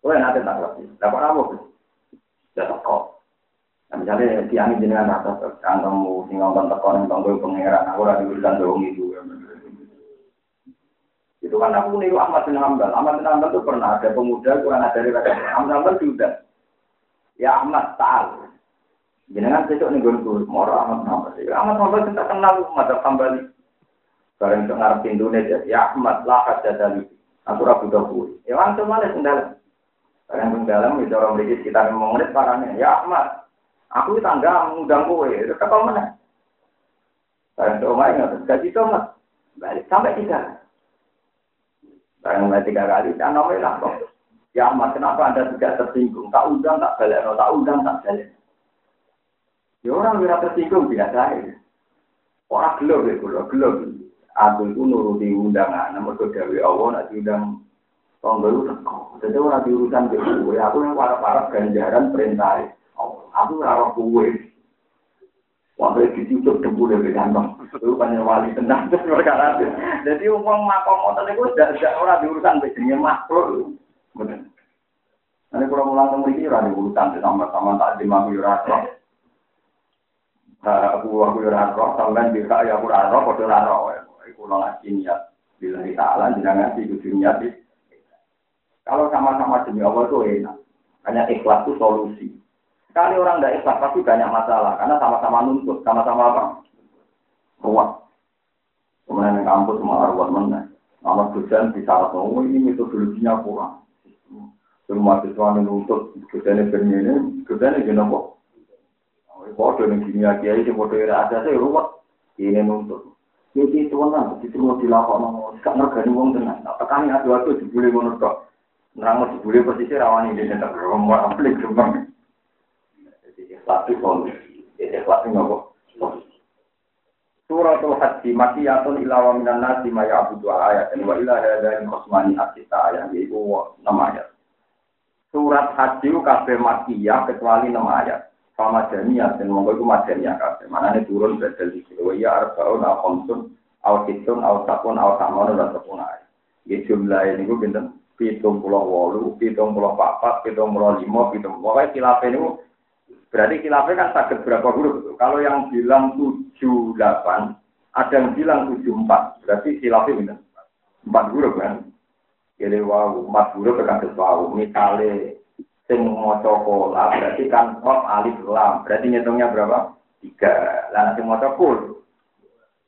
Gue nanti tak ngerti, dapat apa? ya teko. Nah, misalnya tiang jenengan rata kantongmu sing ngomong teko ning tonggo pangeran aku ora diurusan dong itu. Itu kan aku niru Ahmad bin Hambal. Ahmad bin Hambal itu pernah ada pemuda kurang ada dari Ahmad bin Hambal juga. Ya Ahmad taal. Jenengan besok nih gue moro Ahmad bin Hambal. Ya Ahmad bin Hambal kita kenal Ahmad Hambal. Bareng itu ngarep Indonesia. Ya Ahmad lah ada dari. Aku rabu dahulu. Ya langsung mana sendal. Pun dalam itu orang beri sekitar lima menit parahnya. Ya Ahmad, aku tangga mengundang kowe. Itu kapal mana? Kalian tuh main nggak? Gaji tuh mas. Balik sampai tiga. Kalian mulai tiga kali. Jangan nomor lah. Ya Ahmad, kenapa anda tidak tersinggung? Tak undang, tak balik. Tak undang, tak balik. Ya orang tidak tersinggung biasa ya. Orang gelap ya, gelap, gelap. Aku itu nuruti undangan, namun kedawi Allah, nak diundang Tonggo itu teko. Jadi orang diurusan ke gue, aku yang para-para ganjaran perintah. Aku rawat kue. Waktu itu cucuk debu dari kantong. Itu kan wali tenang terus perkara. Jadi uang makom motor itu sudah sudah orang diurusan biasanya makhluk. Benar. Nanti kalau mulang ke mriki ora diurusan sama-sama tak yo ora Aku aku yo ora roh, sampean bisa ya aku ora roh, padha ora roh. Iku ngaji niat. Bila ta'ala jenengan ngaji kudu niat kalau sama-sama demi Allah itu enak. Hanya ikhlas itu solusi. Sekali orang tidak ikhlas pasti banyak masalah. Karena sama-sama nuntut, sama-sama apa? Ruang. Kemudian kampus malah ruang mana? Nama dosen di saat oh ini metodologinya kurang. Semua siswa nuntut, dosennya bermini, dosennya gini kok. Bodoh yang kimia kiai, bodoh yang ada, saya ruwet. Ini nuntut. Jadi itu kan, itu mau dilakukan, gak ngergani uang tenang. Nah, tekan adu-adu dibully menurut Nerang dibuli posisi rawan ini tetap romor aplik rumah. Jadi itu solusi. Jadi solusi. Suratul Haji makiyatun ila minan nasi ma ya'budu ayat wa ila hadani khosmani asita ayat yaitu 6 ayat. Surat Haji kabeh makiyah kecuali 6 ayat. Sama jamiah dan monggo iku madaniyah kabeh. Manane turun badal iki. Wa ya arbaun au khamsun au sittun au sakun samun dan sepuluh ayat. Ya jumlah ini gue pinten pitung pulau wolu, pitung pulau papat, pitung pulau lima, pitung pokoknya kilafnya ini berarti kilafnya kan sakit berapa huruf? Kalau yang bilang tujuh delapan, ada yang bilang tujuh empat, berarti kilafnya pinten empat huruf kan? Jadi wow, empat huruf kan wow. Misalnya sing maca pola berarti kan kok alif lam, berarti ngitungnya berapa? Tiga. Lah sing maca kul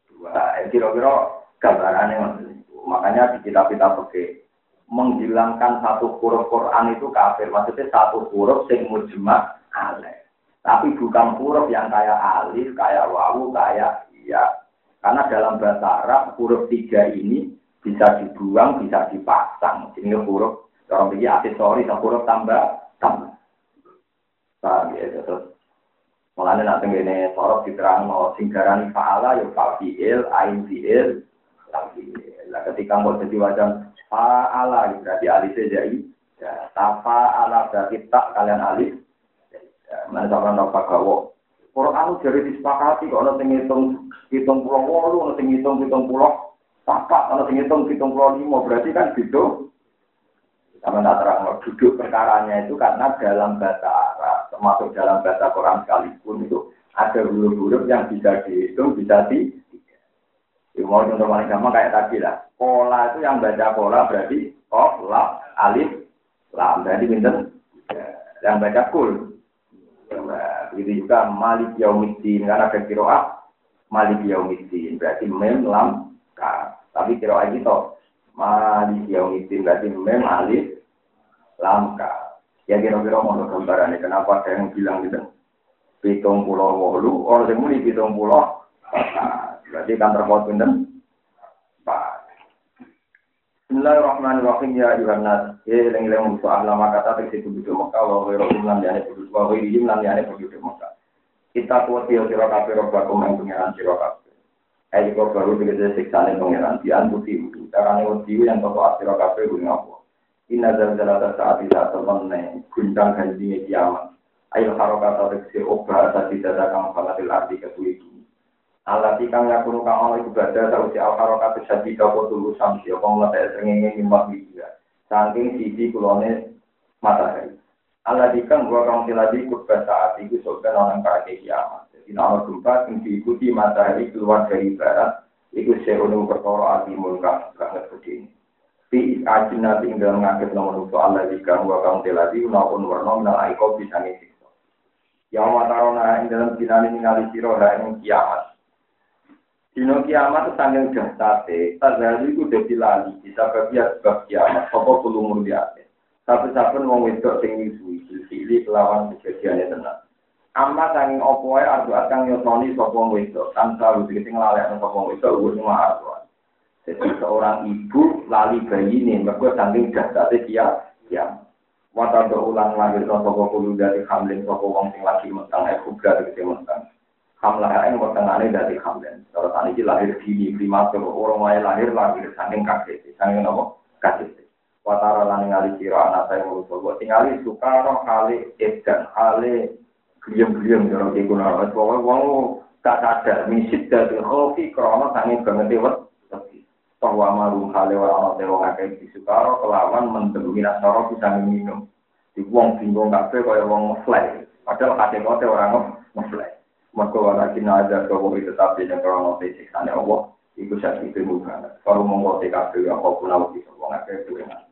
dua. Eh, kira-kira gambarannya makanya di kitab-kitab oke menghilangkan satu huruf Quran itu kafir. Maksudnya satu huruf sing mujma alif. Tapi bukan huruf yang kayak alif, kayak wawu, kayak iya. Karena dalam bahasa Arab huruf tiga ini bisa dibuang, bisa dipasang. Ini huruf orang pikir aksesori, huruf tambah tambah. Paham ya, terus Mulanya nanti ini sorot diterang no singgaran faala yo fafiil, ain fiil, fafiil. Nah ketika mau jadi wajan Fa'ala berarti alif jadi ya, tafa ala berarti tak kalian alif. Ya, mana sama nopo gawo. Quran jadi disepakati kok ana ngitung hitung pulau wolu, ana ngitung hitung pulau papat, ana sing ngitung hitung pulau lima, berarti kan gitu. Sama tak terang duduk perkaranya itu karena dalam bahasa Arab, termasuk dalam bahasa Quran sekalipun itu ada huruf-huruf yang bisa dihitung, bisa di Ya, mau contoh paling gampang kayak tadi lah. Pola itu yang baca pola berarti of, lab, alif, lam. Berarti pinter. Ya, yang baca kul. Ya, begitu juga malik yaumiddin. Karena ada kiroah malik yaumiddin. Berarti mem, lam, ka. Tapi kiroah itu malik yaumiddin. Berarti mem, alif, lam, ka. Ya kira-kira mau gambarannya. Kenapa saya yang bilang gitu. Pitung pulau wolu. Orang yang muni pitung pulau. Berarti kan terpaut? Pak. Bismillahirrahmanirrahim ya Yohanes. Ya eling-eling musuh ahlama kata tegese penduduk Mekah wa ghairu lan yane penduduk wa ghairu lan yane penduduk Mekah. Kita kuat ya sira kabeh yang pengiran sira kabeh. Kok baru tegese siksane pengiran dian putih itu. Carane wedi yang toko asira kabeh kuwi ngapa? Inna zalzalata saat tidak temen guncang ganjine kiamat. Ayo harokata tegese obah tadi dadakan falatil arti kesulitan. Allah kang yakunu kang ana ibadah sausi al-harakat syadid apa tulu samsi apa mletek srengenge nyembah dia. Saking sisi kulone matahari. Allah kang gua kang tiladi kubah saat itu sokan orang kaki kiamat. Jadi nama gempa yang diikuti matahari keluar dari barat itu seunu perkara atimul kang sangat gede. Fi ajin nabi ing dalam ngakit nomor untuk Allah kang gua kang tiladi naupun warna minal aiko bisa ngisikso. Yang matarona ing dalam dinani ningali siro ing kiamat. Dino kiamat sangat dahsate, tazali itu udah lali, bisa kerja sebab kiamat, apa perlu mulyate. Tapi-tapi mau wedok sing nyusui, silsili kelawan kejadiannya tenang. Amma sanging opo wae ardu akang yosoni sapa wedok, tanpa lu sing nglalekno sapa uga cuma ardu. Jadi seorang ibu lali bayi ini, mereka saking dahsate dia, ya. Wata ulang lahir sapa kulo dari hamlin sapa wong sing lagi metang, eh kubra dari metang hamlah yang pertengahannya dari hamdan. Kalau tadi lahir di primatur, orang lain lahir lahir saking kaget, saking apa? Kaget. Watara lan ngali sira anak saya mau coba tingali sukaro kali edan kali gliem-gliem jorong iku ora pokoke wong gak sadar misit dari kopi krono saking banget dewet bahwa malu kali orang orang dewa di sukaro kelawan mendemi nasoro bisa minum di wong bingung kafe kaya wong ngefly. Padahal kakek kote orang ngefly. Maka walakin ada bahwa itu tapi yang kalau mau siksa Allah, itu saya itu bukan. Kalau mau TKP apa pun aku bisa ngomong itu dengan